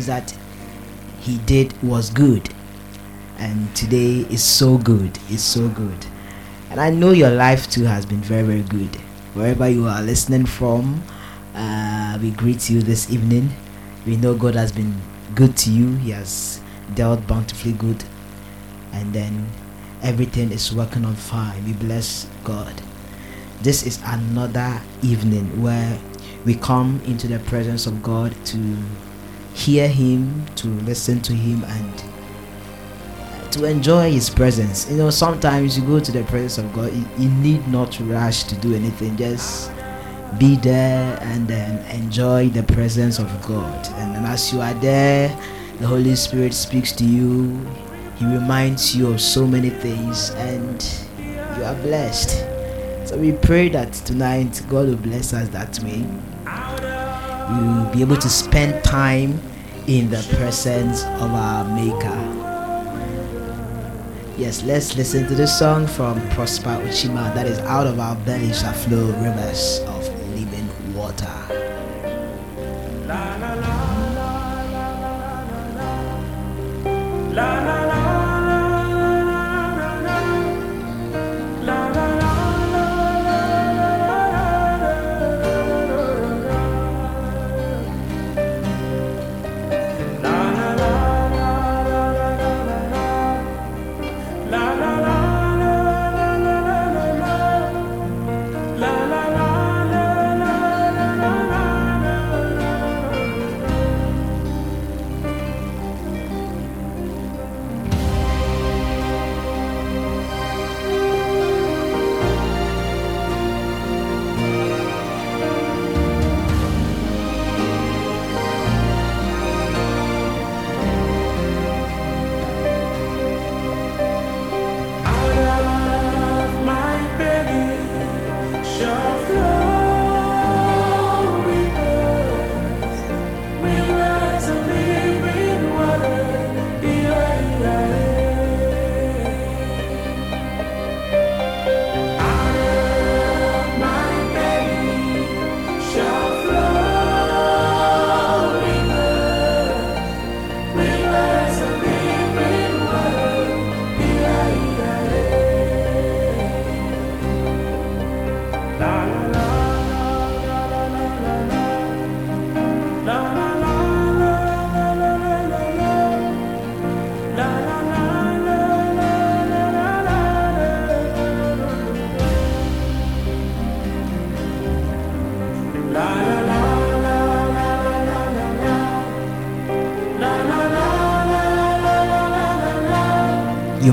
things that he did was good. And today is so good. It's so good. And I know your life too has been very, very good. Wherever you are listening from, uh, we greet you this evening. We know God has been good to you, He has dealt bountifully good. And then everything is working on fine. We bless God. This is another evening where we come into the presence of God to hear Him, to listen to Him, and to enjoy His presence. You know, sometimes you go to the presence of God, you, you need not rush to do anything, just be there and then enjoy the presence of God. And, and as you are there, the Holy Spirit speaks to you, He reminds you of so many things, and you are blessed. So we pray that tonight God will bless us that way. We'll be able to spend time in the presence of our Maker. Yes, let's listen to the song from Prosper Uchima that is out of our belly shall flow rivers of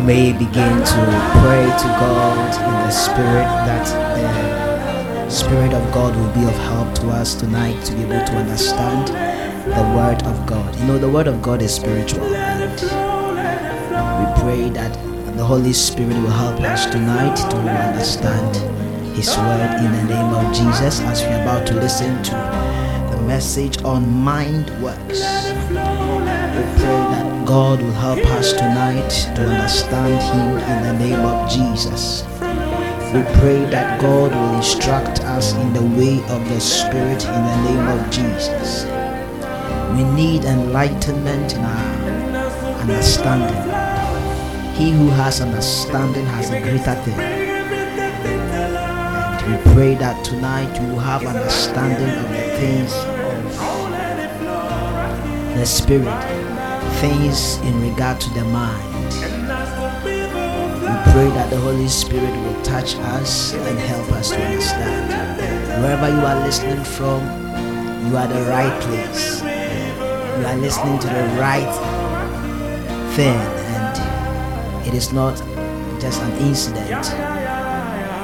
may begin to pray to God in the spirit that the spirit of God will be of help to us tonight to be able to understand the word of God. You know the word of God is spiritual and we pray that the Holy Spirit will help us tonight to understand his word in the name of Jesus as we're about to listen to the message on mind works. God will help us tonight to understand Him in the name of Jesus. We pray that God will instruct us in the way of the Spirit in the name of Jesus. We need enlightenment in our understanding. He who has understanding has a greater thing. And we pray that tonight you will have understanding of the things of the Spirit things in regard to the mind. We pray that the Holy Spirit will touch us and help us to understand. Wherever you are listening from, you are the right place. You are listening to the right thing, and it is not just an incident.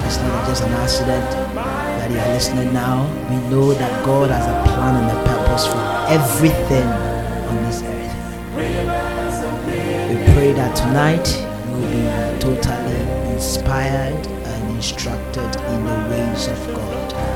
It's not just an accident that you are listening now. We know that God has a plan and a purpose for everything on this earth pray that tonight you will be totally inspired and instructed in the ways of God.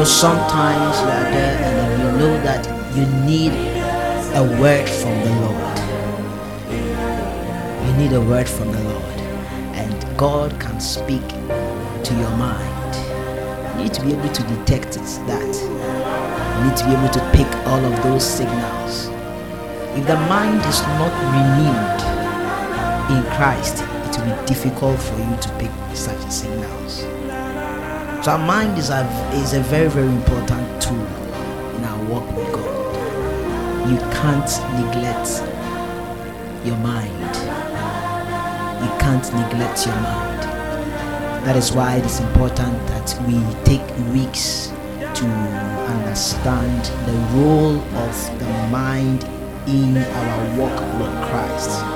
Know, sometimes you are there and you know that you need a word from the Lord. You need a word from the Lord. And God can speak to your mind. You need to be able to detect it, that. You need to be able to pick all of those signals. If the mind is not renewed in Christ, it will be difficult for you to pick such signals. So our mind is a, is a very, very important tool in our walk with God. You can't neglect your mind. You can't neglect your mind. That is why it is important that we take weeks to understand the role of the mind in our walk with Christ.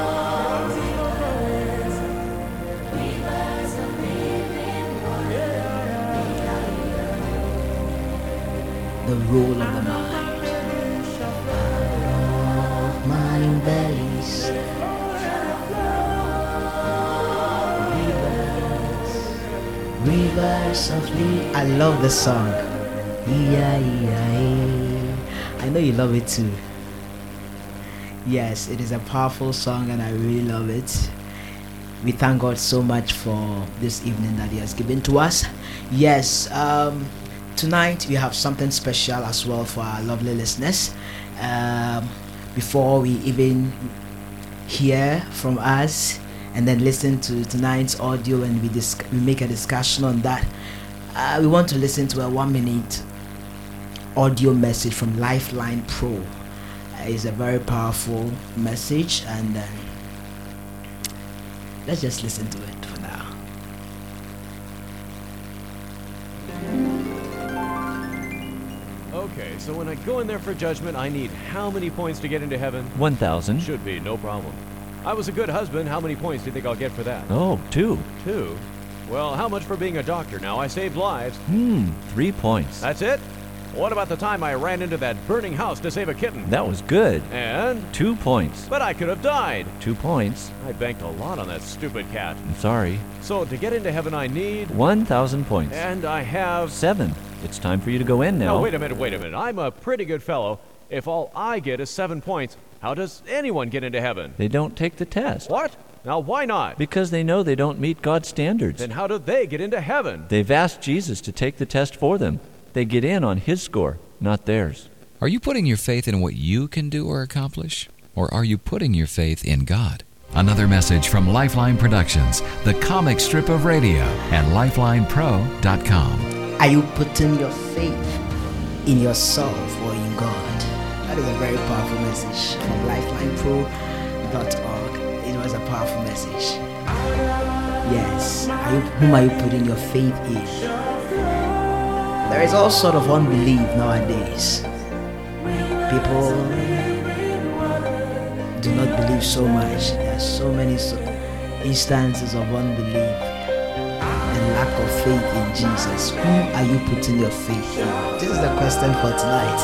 The role of the mind. Mind valleys. Rivers, of the. I love the song. Yeah, yeah. I know you love it too. Yes, it is a powerful song and I really love it. We thank God so much for this evening that He has given to us. Yes, um, tonight we have something special as well for our lovely listeners. Um, before we even hear from us and then listen to tonight's audio and we, dis- we make a discussion on that, uh, we want to listen to a one minute audio message from Lifeline Pro. Uh, it's a very powerful message, and uh, let's just listen to it so when I go in there for judgment, I need how many points to get into heaven? 1,000. Should be, no problem. I was a good husband. How many points do you think I'll get for that? Oh, two. Two. Well, how much for being a doctor now? I saved lives. Hmm, three points. That's it? What about the time I ran into that burning house to save a kitten? That was good. And? Two points. But I could have died. Two points. I banked a lot on that stupid cat. I'm sorry. So to get into heaven, I need. 1,000 points. And I have. Seven. It's time for you to go in now. No, wait a minute, wait a minute. I'm a pretty good fellow. If all I get is seven points, how does anyone get into heaven? They don't take the test. What? Now, why not? Because they know they don't meet God's standards. Then how do they get into heaven? They've asked Jesus to take the test for them. They get in on his score, not theirs. Are you putting your faith in what you can do or accomplish? Or are you putting your faith in God? Another message from Lifeline Productions, the comic strip of radio, and lifelinepro.com. Are you putting your faith in yourself or in God? That is a very powerful message from lifelinepro.org. It was a powerful message. Yes. Are you, whom are you putting your faith in? There is all sort of unbelief nowadays. People do not believe so much. There are so many instances of unbelief and lack of faith in Jesus. Who are you putting your faith in? This is the question for tonight.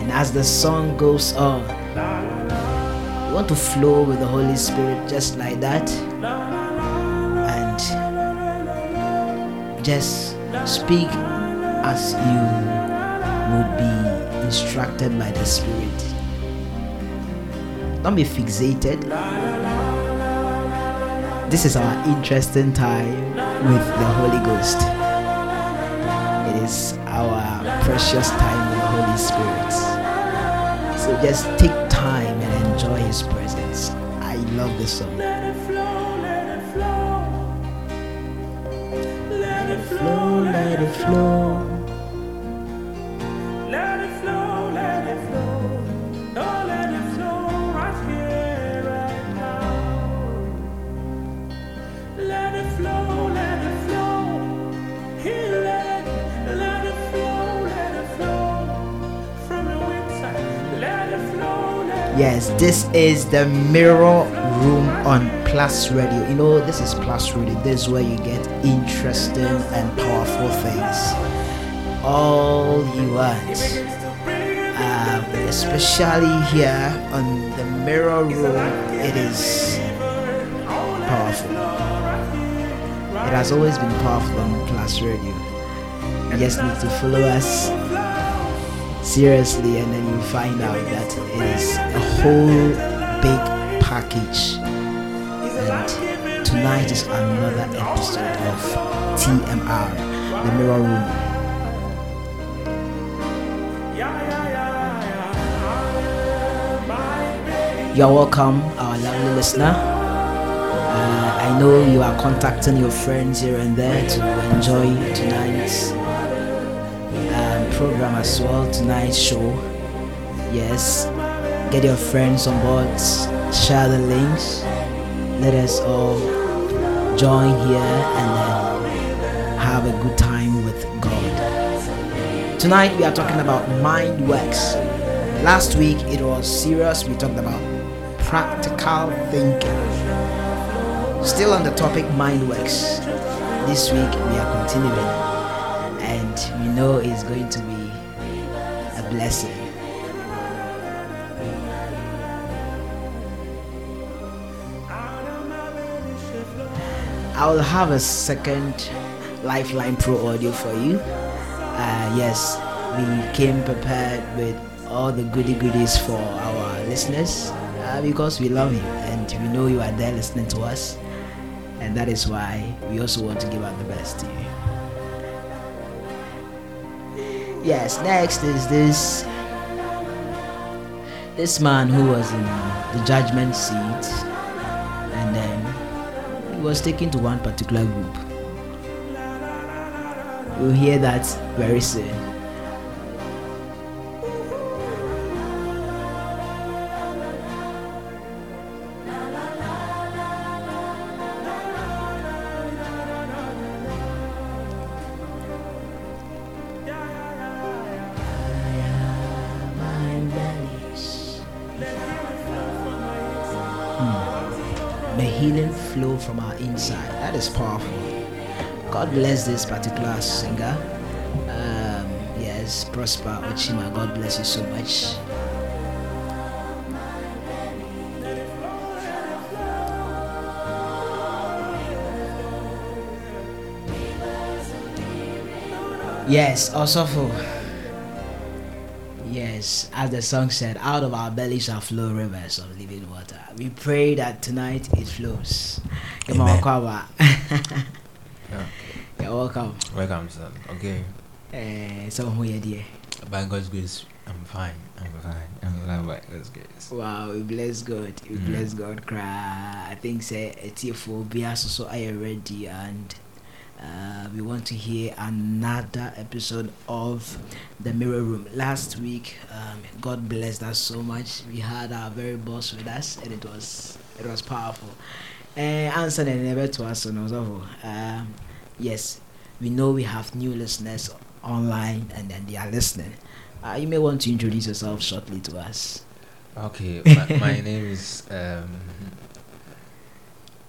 And as the song goes on, want to flow with the Holy Spirit just like that. And just speak as you would be instructed by the Spirit. Don't be fixated. This is our interesting time with the Holy Ghost. It is our precious time with the Holy Spirit. So just take His presence. I love this song. Let it flow, let it flow. Let it Flow, let it flow. Yes, this is the Mirror Room on Plus Radio. You know, this is Plus Radio. This is where you get interesting and powerful things. All you want. Um, especially here on the Mirror Room, it is powerful. It has always been powerful on Plus Radio. You just need to follow us seriously, and then you find out that it is a whole big package. And tonight is another episode of TMR, the Mirror Room. You are welcome, our lovely listener. Uh, I know you are contacting your friends here and there to enjoy tonight's program as well, tonight's show. Yes, get your friends on board, share the links. Let us all join here and then have a good time with God. Tonight we are talking about mind works. Last week it was serious, we talked about practical thinking. Still on the topic mind works. This week we are continuing know it's going to be a blessing. I will have a second Lifeline Pro audio for you. Uh, yes, we came prepared with all the goody goodies for our listeners uh, because we love you and we know you are there listening to us, and that is why we also want to give out the best to you. Yes, next is this this man who was in the judgment seat and then he was taken to one particular group. We'll hear that very soon. From our inside. That is powerful. God bless this particular singer. Um, yes, Prosper Ochima. God bless you so much. Yes, also for Yes, as the song said, out of our bellies shall flow rivers of living water. We pray that tonight it flows. Amen. welcome. Yeah. You're welcome. Welcome, son. Okay. Eh, so who you there? By God's grace, I'm fine. I'm fine. I'm fine by God's grace. Wow, we bless God. We Mm. bless God. Cry. I think say ATFO be also so I you ready and uh, we want to hear another episode of the Mirror Room. Last week, um, God blessed us so much. We had our very boss with us, and it was it was powerful. Answer and never to us on also. Um, yes, we know we have new listeners online, and then they are listening. Uh, you may want to introduce yourself shortly to us. Okay. My, my name is um,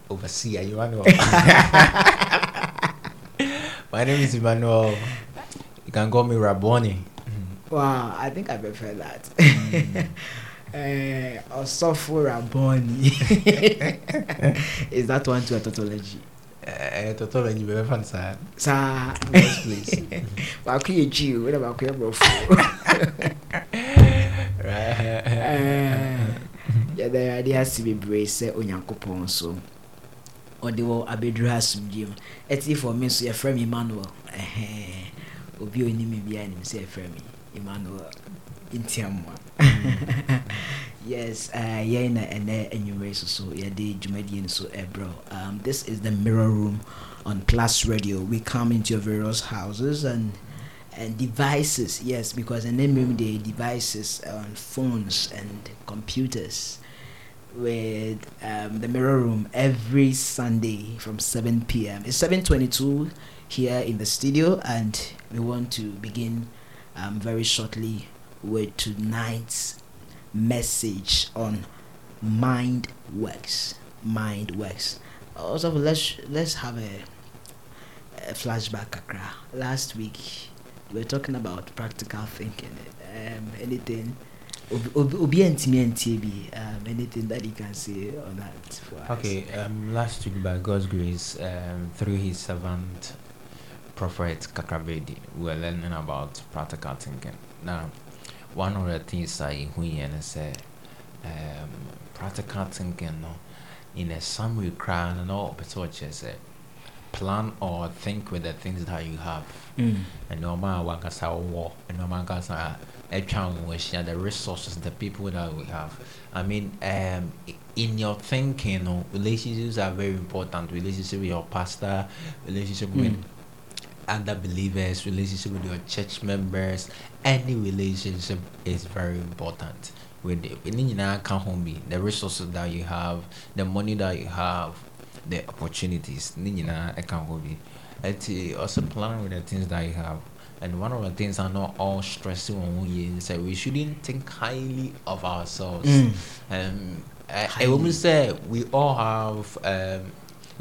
Overseer Emmanuel. my name is Emmanuel. You can call me Rabboni. Wow, I think I prefer that. uh, Osofo Rabboni. Is that one to a tautology? Eh, Totoro, you better fan sir. Sir, Yes, please. Baku ye Jew, what about Kuya Brofo? Right. yɛda awurade ase bebree sɛ onyankopɔn so ɔde wɔ abɛduru asomdwe mu ɛtifoɔ me nso yɛfrɛ me emmanuel Ɛhɛn. obi a ɔnim me biara nim sɛ yɛfrɛ me emmanuel ntiamoa yes uh, yɛn na ɛnɛ anwummerɛ so so yɛde dwumadie no so ɛbrɛ um, this is the mirror room on plus radio. We come into your various houses and and devices. Yes because in there are devices on phones and computers. With um, the mirror room every sunday from 7 p.m it's 7.22 here in the studio and we want to begin um, very shortly with tonight's message on mind works mind works also let's let's have a, a flashback kakra last week we were talking about practical thinking um, anything Obi- Obi ntimi ntie. Um, anything that you can say on that for us? Okay, um, last week by God's grace, um, through His servant Prophet Kakra Baiden, we were learning about practical thinking. Now, one of the things I hear is say, um, practical thinking, no, in a summary, cry and all, but what you say, plan or think with the things that you have. Mm. nneɛma a wankasa wɔ nneɛma ankasa a atwa wo ho ahyia the resources the people that we have i mean um, in your thinking no relationships are very important relationship with your pastor relationship with Mm. other believers relationship with your church members any relationship is very important. With the ne nyinaa ka ho bi the resources that you have the money that you have the opportunities ne nyinaa ɛka ho bi ɛti also plan with the things that you have. And one of the things are not all stressing on you is that we shouldn't think highly of ourselves. Mm. um, I, I say we all have um,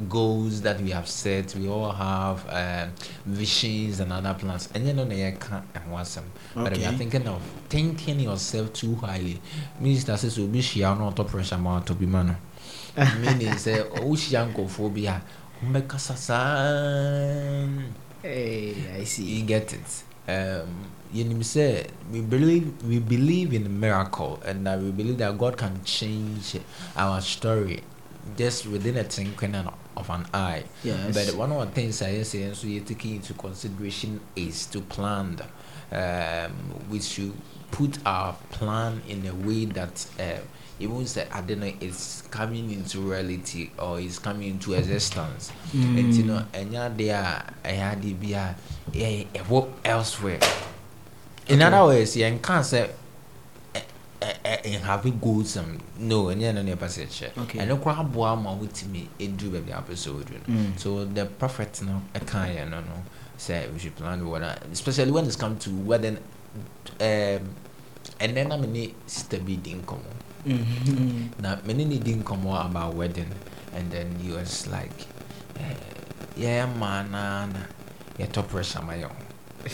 goals that we have set. We all have um, visions and other plans. And you know, they can't and want some. But if you're thinking of thinking yourself too highly, means that says will be share no top pressure more to be man. Meaning say, oh, she phobia. Hey, I see. You get it. Um, you know, say we believe we believe in a miracle, and that we believe that God can change our story just within a twinkling of an eye. Yes. But one of the things I say, and so you're taking into consideration is to plan. Um, we should put our plan in a way that uh, even say I don't know it's coming into reality or it's coming into existence. And you know, and yeah, there I had it be a a work elsewhere. In Okay. other words, you can't say. Having goals um, no and yeah no never said Okay. and no crab boy with me it do baby episode Mm. so the prophet no can't no no say we should plan what especially when it's come to wedding um and then I'm in sister be income Mhm. now many needing come about wedding and then he was like eh, yeah man nah, nah. yeah top pressure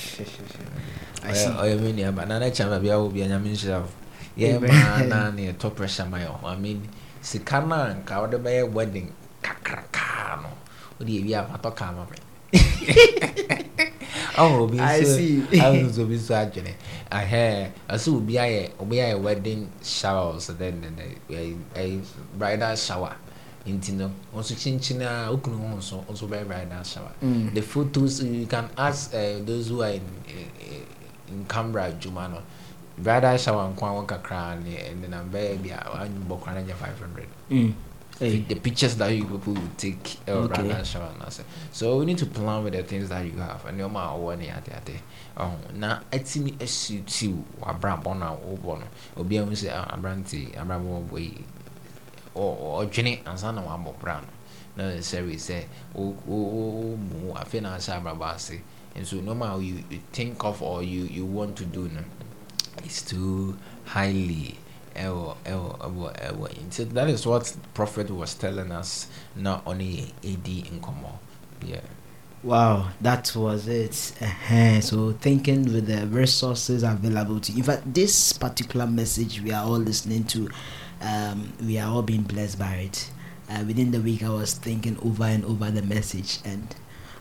I see. ɔyɛ me nua ba nana kyɛ ma bia wo bia nyame nhyira wo yɛ Amen. maa na ne yɛtɔ pressure ma yɛ I mean sika no a nka wode bɛyɛ wedding kakrakaa no. Wode ɛwi a matɔ kaa ma me. Ɔhɔ obi nso obi nso adwene. Ahɛ ɔsɛ obi ayɛ obi ayɛ wedding shower so then then ɛyɛ bridal shower. Nti no nso kyinkyin a okunu ho nso nso bɛyɛ bridal shower. Mm. the photos you can ask uh, those who are in in, in camera adwuma no bridal shower nko a wɔn kakra ne ɛne na bɛyɛ bi a wɔanyɛ kora no nyɛ five hundred. Mm. Hey. the pictures that you people will take uh, Okay. bridal shower na sɛ so we need to plan with the things that you have. And nneɛma a wɔwɔ ne ade ade ɔho na ɛtumi asuitiw w'abrabɔ no a wɔbɔ no. Obiara mu sɛ ah, aberante abrabɔ wɔbɔ yi. Ɔ- ɔdwene ansa na wabɔ bra no. Na necessary sɛ wo- wo- wo- wo mu afei na ahyɛ abrabɔ ase nso normal you, you think of or you, you want to do no is too highly ɛwɔ that is what prophet was telling us na ɔne ɛdi nkɔmmɔ yeah Wow, that was it. uh So, thinking with the resources available to you. In fact, this particular message we are all listening to, um, we are all being blessed by it. Uh, within the week, I was thinking over and over the message, and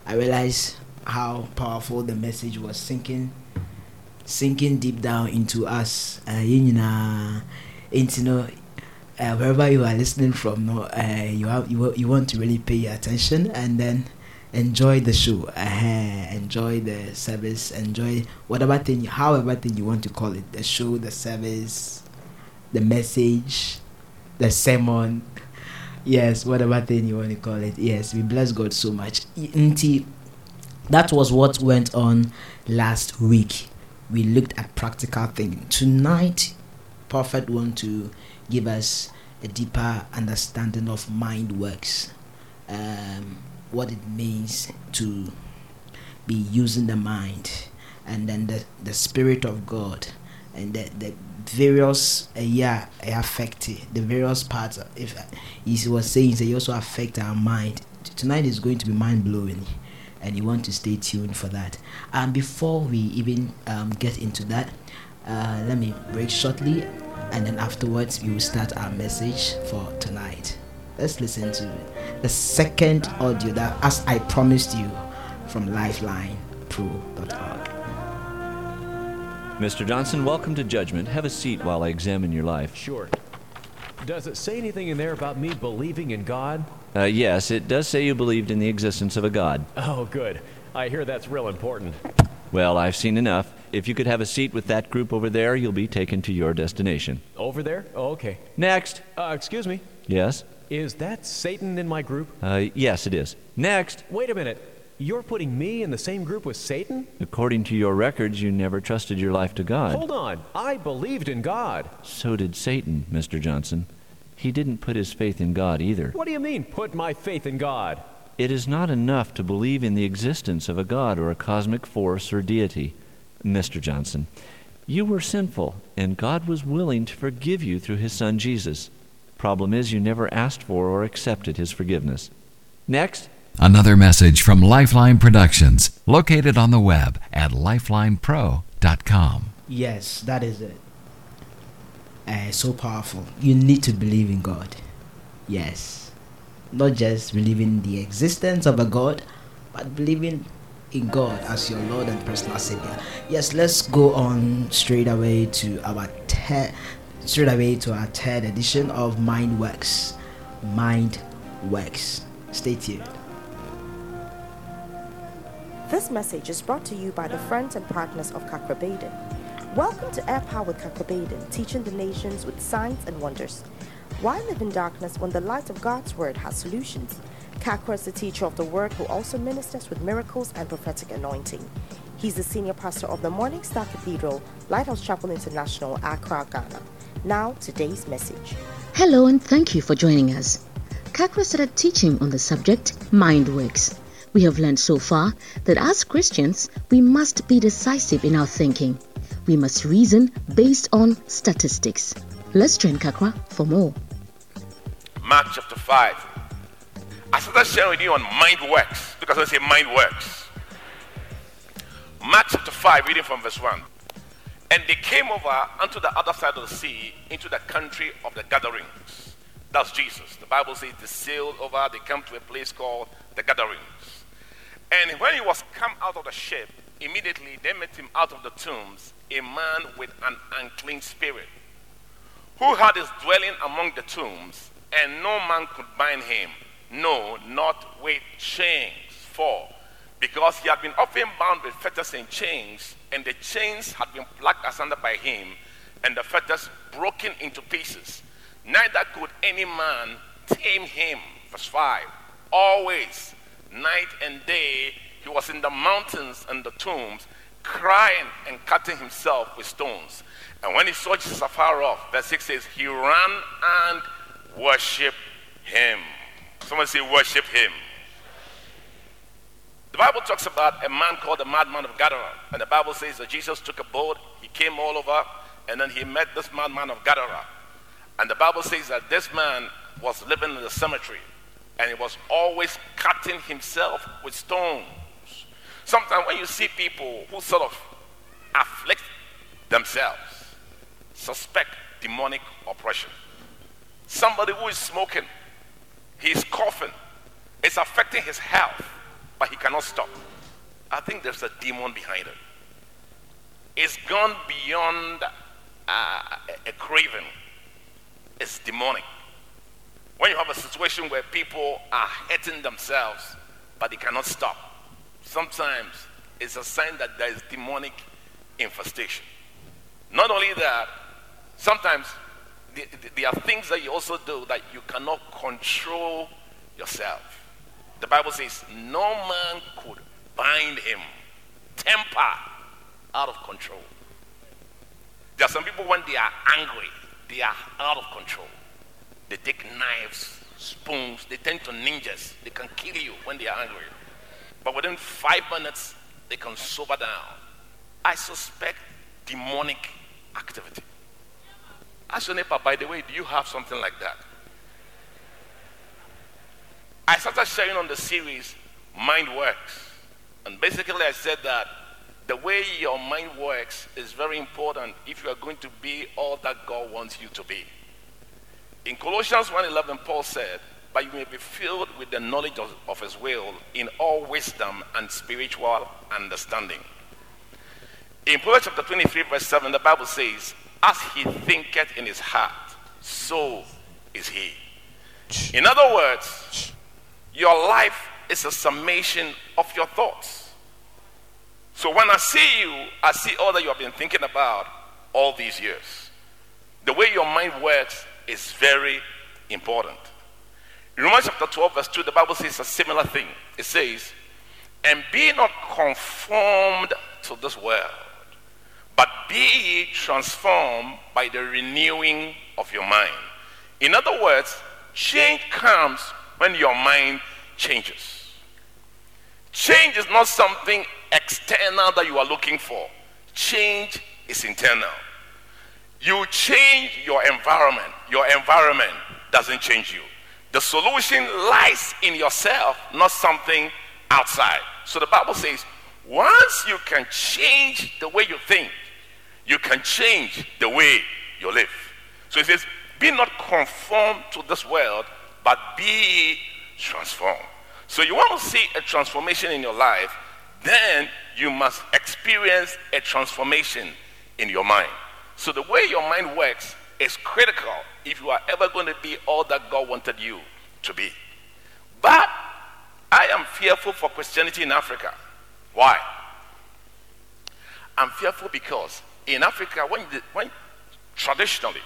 I realized how powerful the message was sinking, sinking deep down into us. Uh, you know, into you know, uh, wherever you are listening from, no, uh, you have you, you want to really pay attention and then enjoy the show. Uh, enjoy the service. Enjoy whatever thing however thing you want to call it. The show the service the message the sermon. Yes whatever thing you want to call it. Yes we bless god so much. That was what went on last week we looked at practical thinking tonight prophet want to give us a deeper understanding of mind works. Um, what it means to be using the mind and then the, the spirit of god and the, the various uh, yeah affect the various parts if he was saying they also affect our mind. Tonight is going to be mind blowing and you want to stay tuned for that and before we even um, get into that uh, let me break shortly and then afterwards we will start our message for tonight. Let's listen to the second audio that, as I promised you, from LifelinePro.org. Mr. Johnson, welcome to Judgment. Have a seat while I examine your life. Sure. Does it say anything in there about me believing in God? Uh, yes, it does say you believed in the existence of a God. Oh, good. I hear that's real important. Well, I've seen enough. If you could have a seat with that group over there, you'll be taken to your destination. Over there? Oh, okay. Next. Uh, excuse me. Yes? Is that Satan in my group? Uh, yes, it is. Next. Wait a minute. You're putting me in the same group with Satan? According to your records, you never trusted your life to God. Hold on. I believed in God. So did Satan, Mr. Johnson. He didn't put his faith in God either. What do you mean, put my faith in God? It is not enough to believe in the existence of a God or a cosmic force or deity. Mr. Johnson, you were sinful, and God was willing to forgive you through his son Jesus. Problem is, you never asked for or accepted his forgiveness. Next. Another message from Lifeline Productions, located on the web at lifelinepro.com. Yes, that is it. Uh, so powerful. You need to believe in God. Yes. Not just believing the existence of a God, but believing in God as your Lord and personal Savior. Yes, let's go on straight away to our third, straight away to our third edition of Mind Works. Mind Works. Stay tuned. This message is brought to you by the friends and partners of Kakra Baiden. Welcome to Air Power with Kakra Baiden, teaching the nations with signs and wonders. Why live in darkness when the light of God's Word has solutions? Kakra is the teacher of the Word who also ministers with miracles and prophetic anointing. He's the senior pastor of the Morning Star Cathedral, Lighthouse Chapel International, Accra, Ghana. Now, today's message. Hello and thank you for joining us. Kakra started teaching on the subject Mind Works. We have learned so far that as Christians, we must be decisive in our thinking. We must reason based on statistics. Let's join Kakra for more. Mark chapter 5. I started sharing with you on mind works because I say mind works. Mark chapter 5, reading from verse 1. And they came over unto the other side of the sea into the country of the Gadarenes. That's Jesus. The Bible says they sailed over, they come to a place called the Gadarenes. And when he was come out of the ship, immediately they met him out of the tombs a man with an unclean spirit, who had his dwelling among the tombs, and no man could bind him, no, not with chains. For because he had been often bound with fetters and chains, and the chains had been plucked asunder by him, and the fetters broken into pieces. Neither could any man tame him. Verse 5. Always, night and day, he was in the mountains and the tombs, crying and cutting himself with stones. And when he saw Jesus afar off, verse 6 says, he ran and worshiped him. Someone say, worship him. The Bible talks about a man called the madman of Gadara. And the Bible says that Jesus took a boat, he came all over, and then he met this madman of Gadara. And the Bible says that this man was living in the cemetery and he was always cutting himself with stones. Sometimes when you see people who sort of afflict themselves, suspect demonic oppression. Somebody who is smoking, he's coughing, it's affecting his health, but he cannot stop. I think there's a demon behind it. It's gone beyond uh, a craving, it's demonic. When you have a situation where people are hurting themselves, but they cannot stop, sometimes it's a sign that there is demonic infestation. Not only that, sometimes there are things that you also do that you cannot control yourself. The Bible says, No man could bind him, temper out of control. There are some people, when they are angry, they are out of control. They take knives, spoons, they tend to ninjas. They can kill you when they are angry. But within five minutes, they can sober down. I suspect demonic activity. Ask your neighbor, by the way, do you have something like that? I started sharing on the series Mind Works. And basically, I said that the way your mind works is very important if you are going to be all that God wants you to be. In Colossians 1:11, Paul said, "But you may be filled with the knowledge of, of His will in all wisdom and spiritual understanding." In Proverbs chapter 23, verse 7, the Bible says, "As he thinketh in his heart, so is he." In other words, your life is a summation of your thoughts. So when I see you, I see all that you have been thinking about all these years. The way your mind works is very important. Romans chapter 12, verse 2, the Bible says a similar thing. It says, And be not conformed to this world, but be ye transformed by the renewing of your mind. In other words, change comes when your mind changes. Change is not something external that you are looking for, change is internal. You change your environment, your environment doesn't change you. The solution lies in yourself, not something outside. So the Bible says, once you can change the way you think, you can change the way you live. So it says, be not conformed to this world, but be transformed. So you want to see a transformation in your life, then you must experience a transformation in your mind. So the way your mind works is critical if you are ever going to be all that God wanted you to be. But I am fearful for Christianity in Africa. Why? I'm fearful because in Africa, when, when traditionally,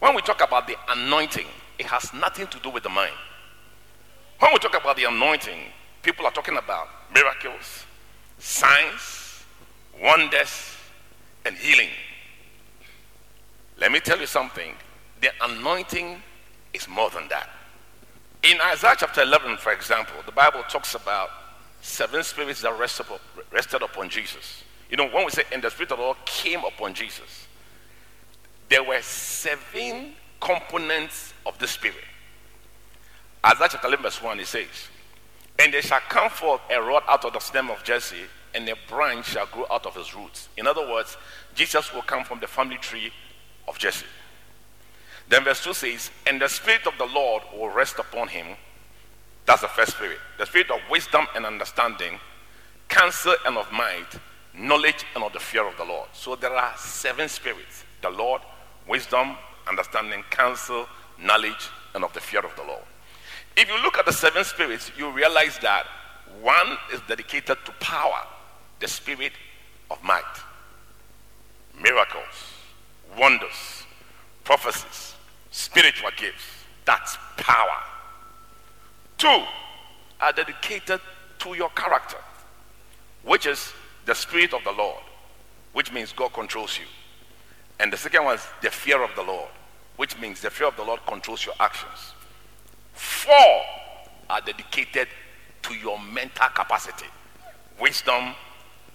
when we talk about the anointing, it has nothing to do with the mind. When we talk about the anointing, people are talking about miracles, signs, wonders, and healing. Let me tell you something. The anointing is more than that. In Isaiah chapter 11, for example, the Bible talks about seven spirits that rested, rested upon Jesus. You know, when we say, and the Spirit of the Lord came upon Jesus, there were seven components of the Spirit. Isaiah chapter 11, verse 1, it says, And there shall come forth a rod out of the stem of Jesse, and a branch shall grow out of his roots. In other words, Jesus will come from the family tree of Jesse. Then verse 2 says, And the Spirit of the Lord will rest upon him. That's the first spirit. The spirit of wisdom and understanding, counsel and of might, knowledge and of the fear of the Lord. So there are seven spirits the Lord, wisdom, understanding, counsel, knowledge, and of the fear of the Lord. If you look at the seven spirits, you realize that one is dedicated to power, the spirit of might, miracles, wonders, prophecies, spiritual gifts. That's power. Two are dedicated to your character, which is the spirit of the Lord, which means God controls you. And the second one is the fear of the Lord, which means the fear of the Lord controls your actions. Four are dedicated to your mental capacity wisdom,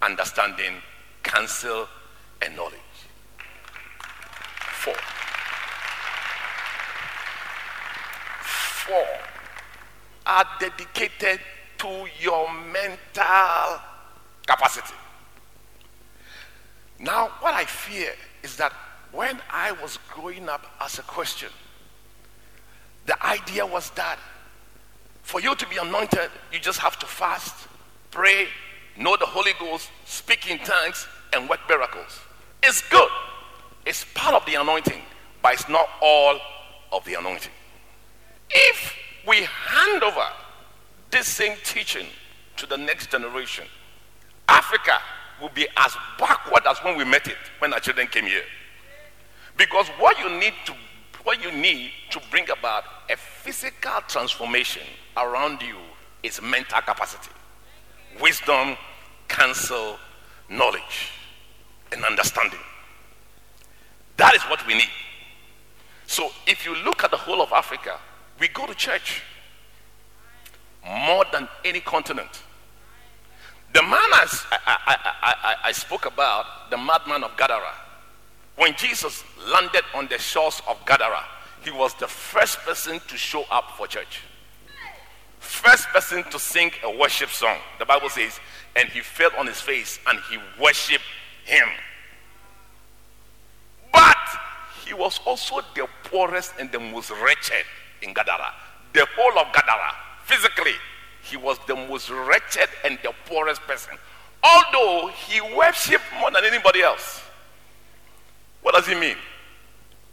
understanding, counsel, and knowledge. Four. Four are dedicated to your mental capacity. Now, what I fear is that when I was growing up as a Christian, the idea was that for you to be anointed, you just have to fast, pray, know the Holy Ghost, speak in tongues, and work miracles. It's good. It's part of the anointing, but it's not all of the anointing. If we hand over this same teaching to the next generation, Africa will be as backward as when we met it, when our children came here. Because what you need to what you need to bring about a physical transformation around you is mental capacity, wisdom, counsel, knowledge, and understanding. That is what we need. So if you look at the whole of Africa, we go to church more than any continent. The man I, I, I, I, spoke about, the madman of Gadara, when Jesus landed on the shores of Gadara, he was the first person to show up for church. first person to sing a worship song. The Bible says, and he fell on his face and he worshiped him. He was also the poorest and the most wretched in Gadara. The whole of Gadara, physically, he was the most wretched and the poorest person. Although he worshipped more than anybody else. What does he mean?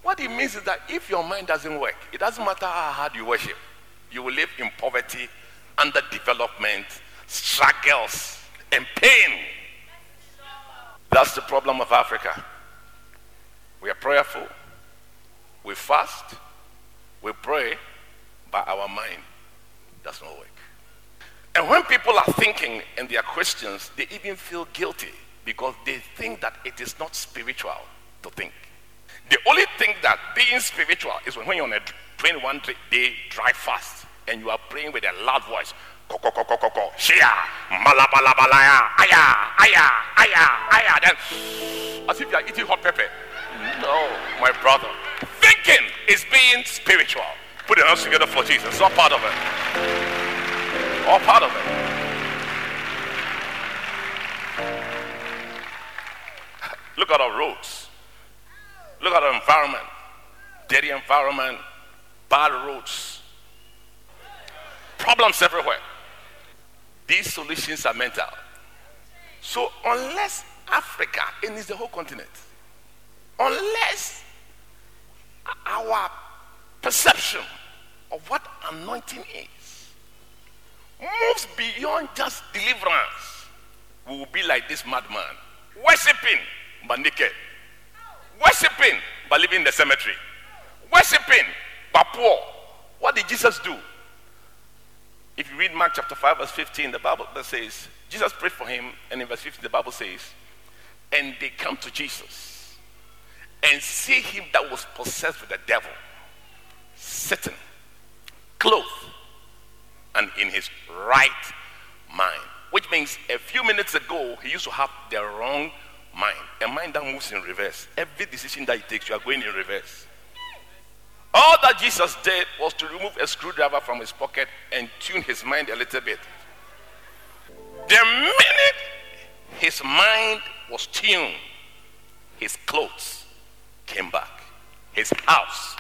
What it means is that if your mind doesn't work, it doesn't matter how hard you worship, you will live in poverty, underdevelopment, struggles, and pain. That's the problem of Africa. We are prayerful, we fast, we pray, but our mind does not work. And when people are thinking and they are Christians, they even feel guilty because they think that it is not spiritual to think. The only thing that being spiritual is when you're on a 21 day dry fast and you are praying with a loud voice. Shia malabalabalaya aya aya aya aya then as if you are eating hot pepper. No, my brother. Thinking is being spiritual. Put your hands together for Jesus. All part of it. All part of it. Look at our roads. Look at our environment. Dirty environment, bad roads, problems everywhere. These solutions are mental. So unless Africa, and it's the whole continent, unless our perception of what anointing is moves beyond just deliverance, we will be like this madman, worshiping but naked, worshiping but living in the cemetery, worshiping but poor. What did Jesus do? If you read Mark chapter 5, verse 15, the Bible that says, Jesus prayed for him, and in verse 15, the Bible says, and they come to Jesus and see him that was possessed with the devil sitting, clothed, and in his right mind. Which means a few minutes ago, he used to have the wrong mind, a mind that moves in reverse. Every decision that he takes, you are going in reverse. All that Jesus did was to remove a screwdriver from his pocket and tune his mind a little bit. The minute his mind was tuned, his clothes came back, his house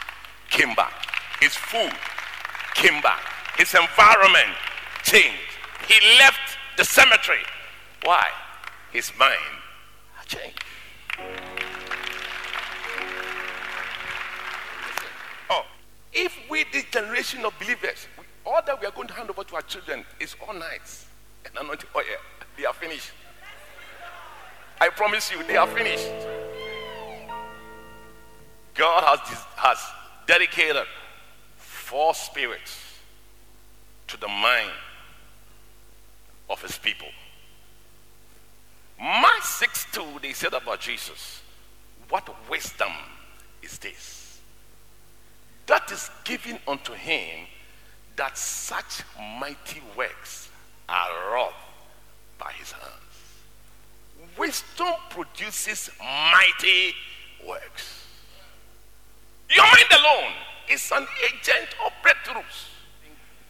came back, his food came back, his environment changed. He left the cemetery. Why? His mind changed. Oh, if we, this generation of believers, all that we are going to hand over to our children is all nights and anointing oil, they are finished. I promise you, they are finished. God has, has dedicated four spirits to the mind of his people. Mark 6 2, they said about Jesus, What wisdom is this? That is given unto him that such mighty works are wrought by his hands. Wisdom produces mighty works. Your mind alone is an agent of breakthroughs.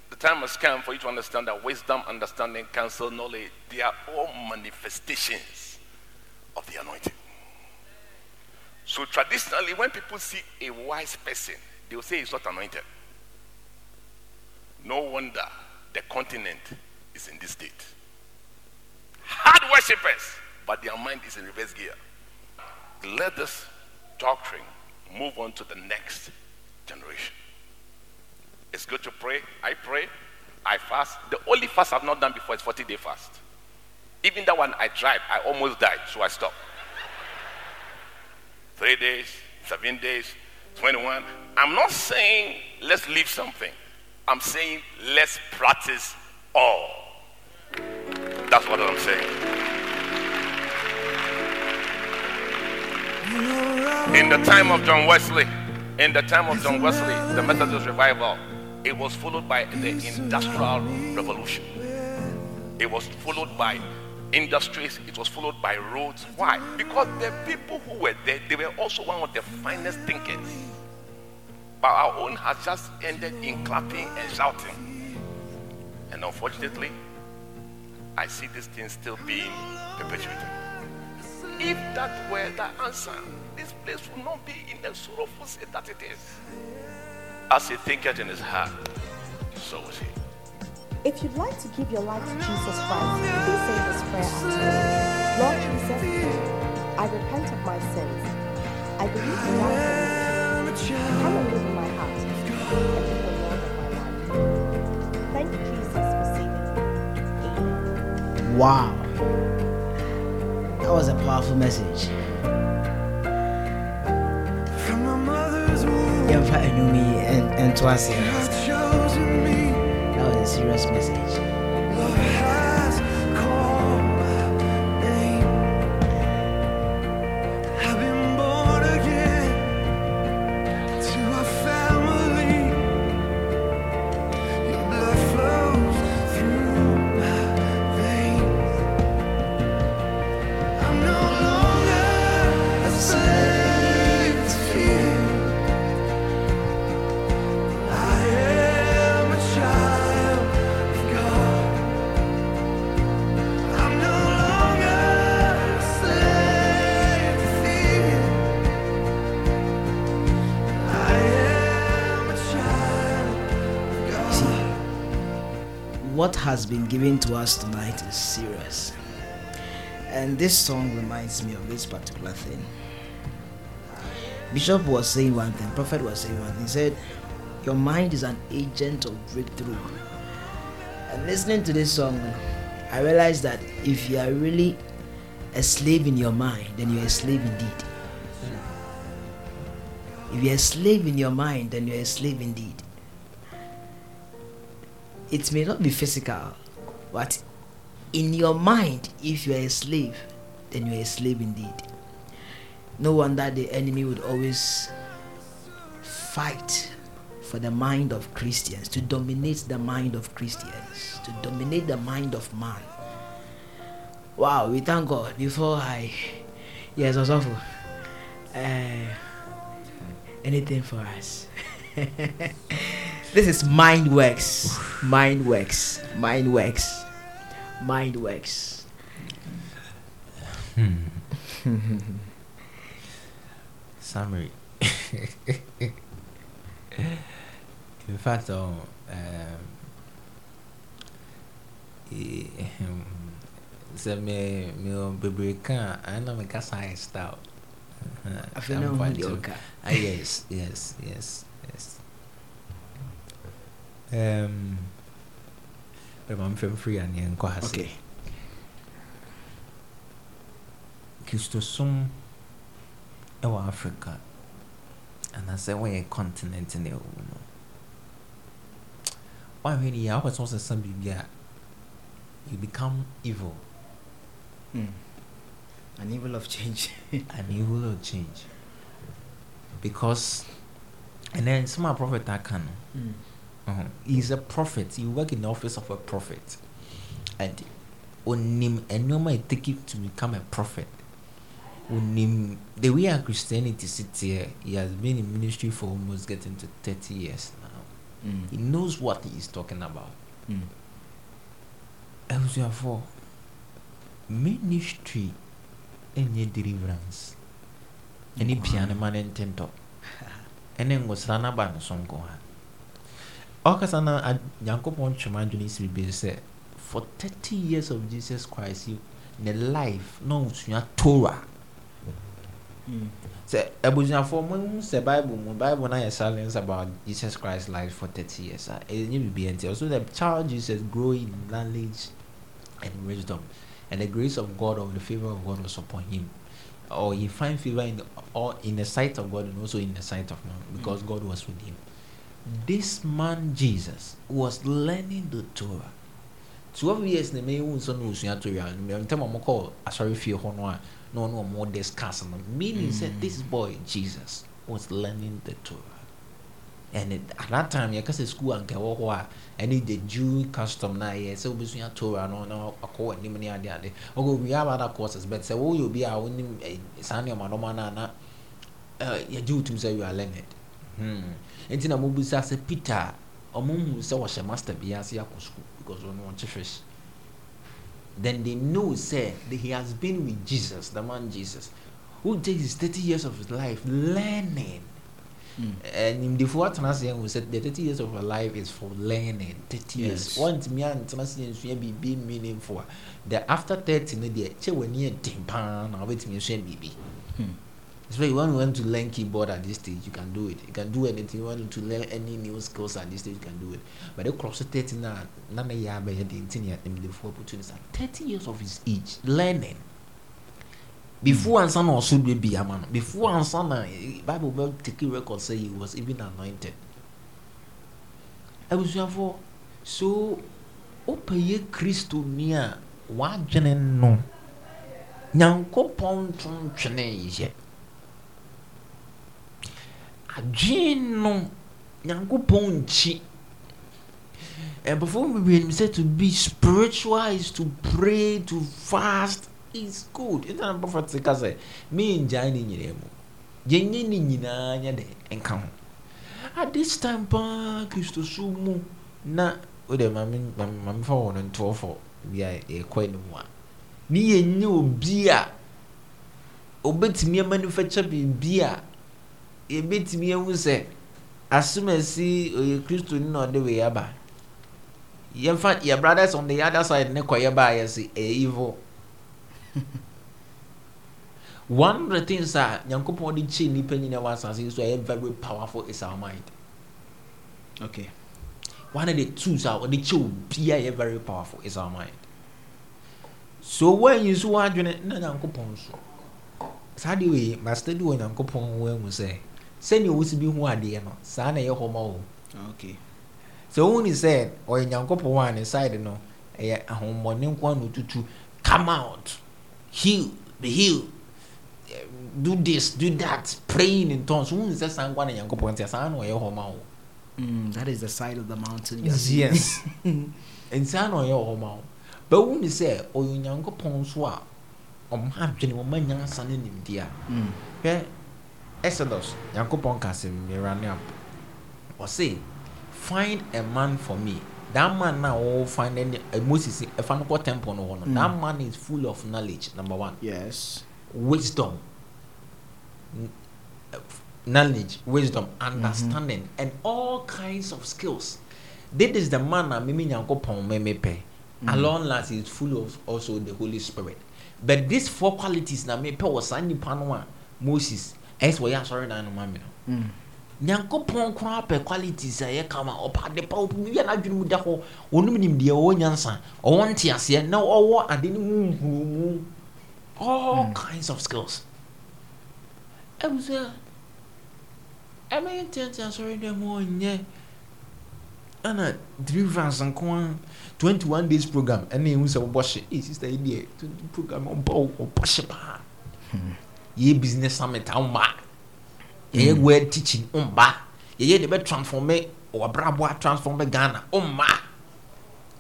The time has come for you to understand that wisdom, understanding, counsel, knowledge, they are all manifestations of the anointing. So traditionally, when people see a wise person, they will say he's not anointed. No wonder the continent is in this state. Hard worshippers, but their mind is in reverse gear. Let this doctrine move on to the next generation. It's good to pray. I pray. I fast. The only fast I've not done before is 40 day fast. Even that one I tried, I almost died, so I stopped. Three days, seven days, 21. I'm not saying let's leave something. I'm saying let's practice all. That's what I'm saying. In the time of John Wesley, in the time of John Wesley, the Methodist revival, it was followed by the Industrial Revolution. It was followed by industries, it was followed by roads. Why? Because the people who were there, they were also one of the finest thinkers. But our own has just ended in clapping and shouting. And unfortunately, I see this thing still being perpetuated. If that were the answer, this place would not be in the sorrowful state that it is. As he thinketh in his heart, so is he. If you'd like to give your life to Jesus Christ, please say this prayer after me. Lord Jesus, I repent of my sins. I believe you died for me. Come and live in my heart and be the Lord of my life. Thank you, Jesus, for saving me. Amen. Wow. That was a powerful message. From my mother's womb, Yɛmfa anwumi ɛn- ɛnto ase. I've chosen me. That was a serious message. Has been given to us tonight is serious. And this song reminds me of this particular thing. Bishop was saying one thing, Prophet was saying one thing. He said, Your mind is an agent of breakthrough. And listening to this song, I realized that if you are really a slave in your mind, then you're a slave indeed. If you're a slave in your mind, then you're a slave indeed it may not be physical, but in your mind, if you are a slave, then you are a slave indeed. No wonder the enemy would always fight for the mind of Christians, to dominate the mind of Christians, to dominate the mind of man. Wow, we thank God. Before I, yes, also, uh, anything for us. this is mind works. Mind works. Mind works. Mind works. Summary. In fact, um, um, eh, um, sɛ me me bebree ka ɛna meka science style. Afei na wohu deɛ yes, yes, yes. Um, but I'm free and yen kwasi. okay Kristosom ɛwɔ Africa anaasɛ wɔyɛ continent ne ɛwɔ mu no. Wahwɛ ni yɛ wopɛ sɛ wosesa biribi a you become evil Hmm. an evil of change an evil will change because and then some of prophet aka no Hmm. Uh-huh. He's a prophet. He work in the office of a prophet. And onim nneɛma it take you to become a prophet. Onim the way our Christianity sits here, he has been in ministry for almost getting to 30 years now. Hmm. He knows what he is talking about. Hmm. Therefore, ministry ɛnyɛ deliverance. Any piano man. Ɛne ngosra n'aba ne so nko ha. Ɔkasa ad- nyankopɔn twema adwene si biribi sɛ for 30 years of jesus christ you ne life na ɔsua torah. Hmm. sɛ abusuafoɔ mohu sɛ bible mu bible na yɛ silence about jesus christ life for 30 years a ɛnyɛ biribi nti also the child jesus growing in knowledge and wisdom and the grace of god or the favor of god was upon him. Or he find favor in the, or in the sight of god and also in the sight of man because god was with him this man jesus was learning the torah. 12 years na mehu nso na osua torah no ntɛm a mokɔ asɔre fie hɔ no a na ɔne ɔmo discuss no. Meaning sɛ this boy jesus was learning the torah. And it, at that time yɛka sɛ school anka ɛwɔ hɔ a ɛne the jew custom na yɛ sɛ wobɛsua torah no na akɔ w'anim ne ade ade. Ɔkɔ we have other courses but woyɛ obi a wonim eh, saa nneɛma nɔma no a na eh, yɛgye wo tom sɛ you are learned. Hmm. Nti na mobusa sɛ peter ɔmo hu sɛ wɔhyɛ master bi ase akɔ school because ɔno ɔkye fish then they know say that he has been with jesus the man jesus who takes his thirty years of his life learning. Hmm. Eh, Nimdefoɔ atena ase ɛhu sɛ the thirty years of her life is for learning thirty years. Wɔntumi antena ase nsua biribi meaningful a the after thirty no deɛ kyɛ w'ani yɛ den paa na wobɛtumi asua biribi hmm. Especially when you want to learn keyboard at this stage you can do it. You can do anything you want to learn any new skills at this stage you can do it. But they cross thirty na na na yɛ abɛyɛ den ti ne nimdefoɔ opportunities. Thirty years of his age learning. Before ansa na ɔso dwe bi ama no before ansa na eh, bible bɛ take record say he was even anointed. Abusuafoɔ so wopɛ yɛ kristo ni a wadwene no. Nyankopɔn nto ntwene yɛ adwene no nyankopɔn nkyi. Before we begin say to be spiritual is to pray to fast is good. Nti na prophet ka sɛ mengyae ne nyinaa mu. Yɛnyɛ ne nyinaa nyɛ de nka ho. At this time paa kristo so mu na wode mame mame- mame fa wɔ no ntoɔfɔ bi a yɛkɔ anim a. Ne yɛnyɛ obi a obɛtumi amanufacture biribi a yɛbɛtumi ahu sɛ asɛm a ɛsi ɔyɛ kristo ni na ɔde wei aba. Yɛmfa yɛ brothers on the other side ne kɔyɛ baa yɛ se ɛyɛ evil. One of the things a nyankopɔn de kyee nnipa nyinaa wɔ asase yi so ɛyɛ very powerful is our mind. Okay. one of the tools a wɔde kyee obi a ɛyɛ very powerful is our mind. So wɔanyi so wɔadwene na nyankopɔn so. Saa deɛ wei ma study wɔ nyankopɔn ho ahu sɛ sɛnea wosi bi ho adeɛ no saa na ɛyɛ hɔ ma wo Okay. sɛ wohu ne sɛ ɔyɛ nyankopɔn a ne side no ɛyɛ ahommɔne nko a na otutu come out heal be heal eh, do this do that praying in tongues wohu sɛ saa nko a na nyankopɔn nti saa na ɔyɛ hɔ ma wo Mm, that is the side of the mountain. seeing. yes nsaa na ɔyɛ hɔ ma wo bɛwu ne sɛ ɔyɛ onyankopɔn so a ɔma adwene ɔma nyansa no nimdeɛ a Mm. hwɛ exodus nyankopɔn ka sɛ mmera ne apo ɔse find a man for me. That man now wɔwɔ find ne uh, moses ɛfa no kɔ temple no hɔ no. That man is full of knowledge number one. Yes. wisdom. Uh, knowledge wisdom understanding and all kinds of skills. This is the man a mimi nyankopɔn me pɛ. Along last is full of also the holy spirit. But these four qualities na mepɛ wɔ saa nipa no a moses ɛyɛ sɛ wɔyɛ asɔredan no ma me no. Mm. nyankopɔn koraa pɛ qualities a ɛyɛ kama ɔpa ade pa biribi a n'adwene mu da hɔ. Ɔnom nimdeɛ ɔwɔ nyansa ɔwɔ nteaseɛ na ɔwɔ ade no mu nhunumu all kinds of skills. Sɛ ɛmɛyɛ nteatea asɔre dɛ mu ɔnyɛ. Ɛna deliverance nko a 21 days program ɛna ehu sɛ wɔbɔ hye ee sista yi deɛ 20 program ɔbɔ ɔbɔ hye paa yɛ business summit ɔmba yɛyɛ word teaching ɔmba yɛyɛ de bɛ transforme wɔabrabɔ a transforme ghana ɔmba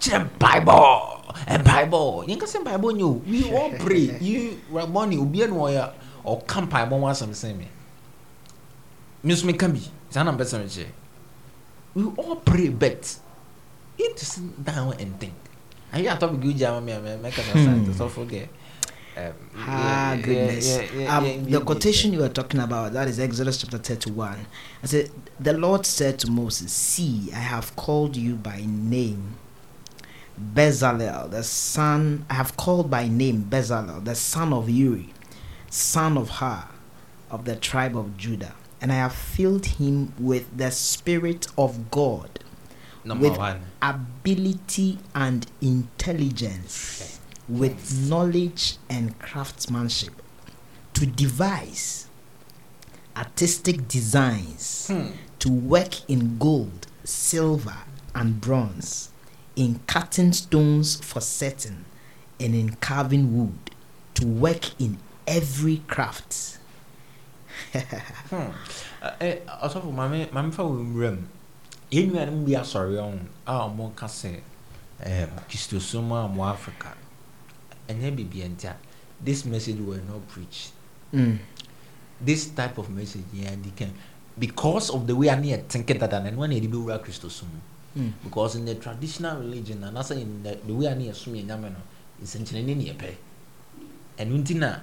kyerɛ bible ɛ bible. Yɛn kasa bible nye o. We all pray. You rabɔni obiara na ɔyɛ ɔka mpaebɔ ho asɛm sɛn mi mi nso mi ka bi saa na mpɛ sɛ mi kyerɛ we all pray but you need to sit down and think. Ayi atɔ bi gi gya ama mi a mɛ mɛ kasa sa to sɔfo deɛ. Um, Ah, yeah, goodness. yeah, yeah, um, the quotation you were talking about, that is Exodus chapter 31. I said, The Lord said to Moses, See, I have called you by name. Bezalel, the son, I have called by name Bezalel, the son of Uri, son of Hur, of the tribe of Judah. And I have filled him with the Spirit of God, Number with one. ability and intelligence, with knowledge and craftsmanship, to devise artistic designs, Hmm. to work in gold, silver, and bronze, in cutting stones for setting, and in carving wood, to work in every craft. Ɔsɔfo maame fa wɔ nwura mu yɛn nuanom bi asɔre ɔho a wɔn ka sɛ kristosom a wɔn africa ɛnyɛ biribi nti a this message were not preached. Mm. this type of message yɛn adi kan because of the way a ne yɛ tinke dada na ɛno na yɛde bɛwura kristosom mu. Mm. because in the traditional religion and also in the, the way a ne yɛsom yɛ nyame no nsɛnkyerɛnne ne yɛpɛ ɛno nti na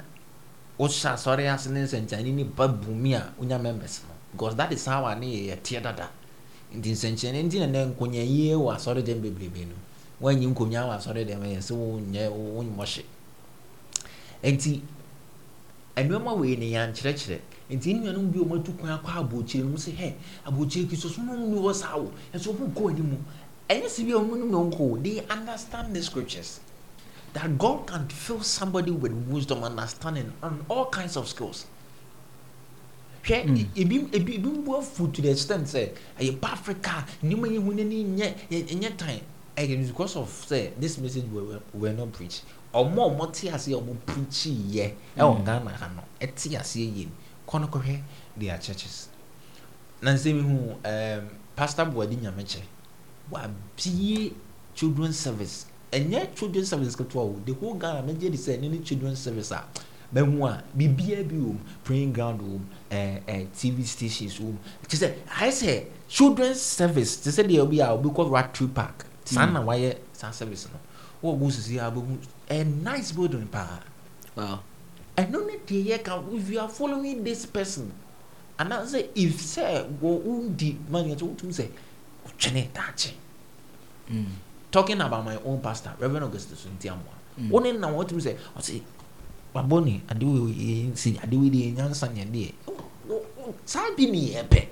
wohyɛ asɔre ase ne nsɛnkyerɛnne ne ba bumi a wonya members no. Because that is how a ne yɛ yɛteɛ dada. Nti nsɛnkyerɛnne nti na nɛ nkonyayie wɔ asɔre dɛm bebrebe no woanyi nkonya wɔ asɔre dɛm yɛ sɛ wonyɛ wonymmɔhye nti nneɛma wei ne yɛankyerɛkyerɛ nti nnuanom bi a ɔmatu kwan akɔ abɔkyire no mu sɛ hɛ abɔkyire kristo so nom ni hɔ saa wo ɛso ɔmo nkɔ anim ɛnyɛ sɛ bi a ɔmo nom na ɔnkɔ they understand the scriptures. That God can fill somebody with wisdom understanding and all kinds of skills. Hwɛ ebi ebi ebi mu afu to the extent sɛ ɛyɛ ba africa nneɛma yɛ hu n'ani nyɛ yɛ- ɛnyɛ time ɛyɛ because of sɛ this message were were- not preach ɔmo ɔmo te aseɛ ɔmo preach yɛ ɛwɔ ghana ha no ɛte aseɛ yie kɔ no kɔhwɛ their churches. Na nsɛm hu um, pastor buadi nyamekyɛ wabie children service. Ɛnyɛ children service ketewa o the whole ghana megye de sɛ ɛne ne children service a bɛhu a biribiara bi wɔ mu praying ground wɔ mu ɛɛ ɛɛ tv stations wɔ mu kyerɛ sɛ ayɛ sɛ children service te sɛ deɛ obi a obi kɔ rotary park saa na wayɛ saa service no. Wɔn gu sisi a bɛhu ɛ nice building paa ɛno ne deɛ yɛ ka if you are following this person anaasɛ if sɛ wondi mani ɛsɛ wotum sɛ wotwene daakye. Mm. talking about my own pastor reverend augustus ntiamoa Mm. wo ne na wɔtum sɛ ɔse wabɔ ne adewe si adewe deɛ nyansa ne adeɛ saa bi ne yɛpɛ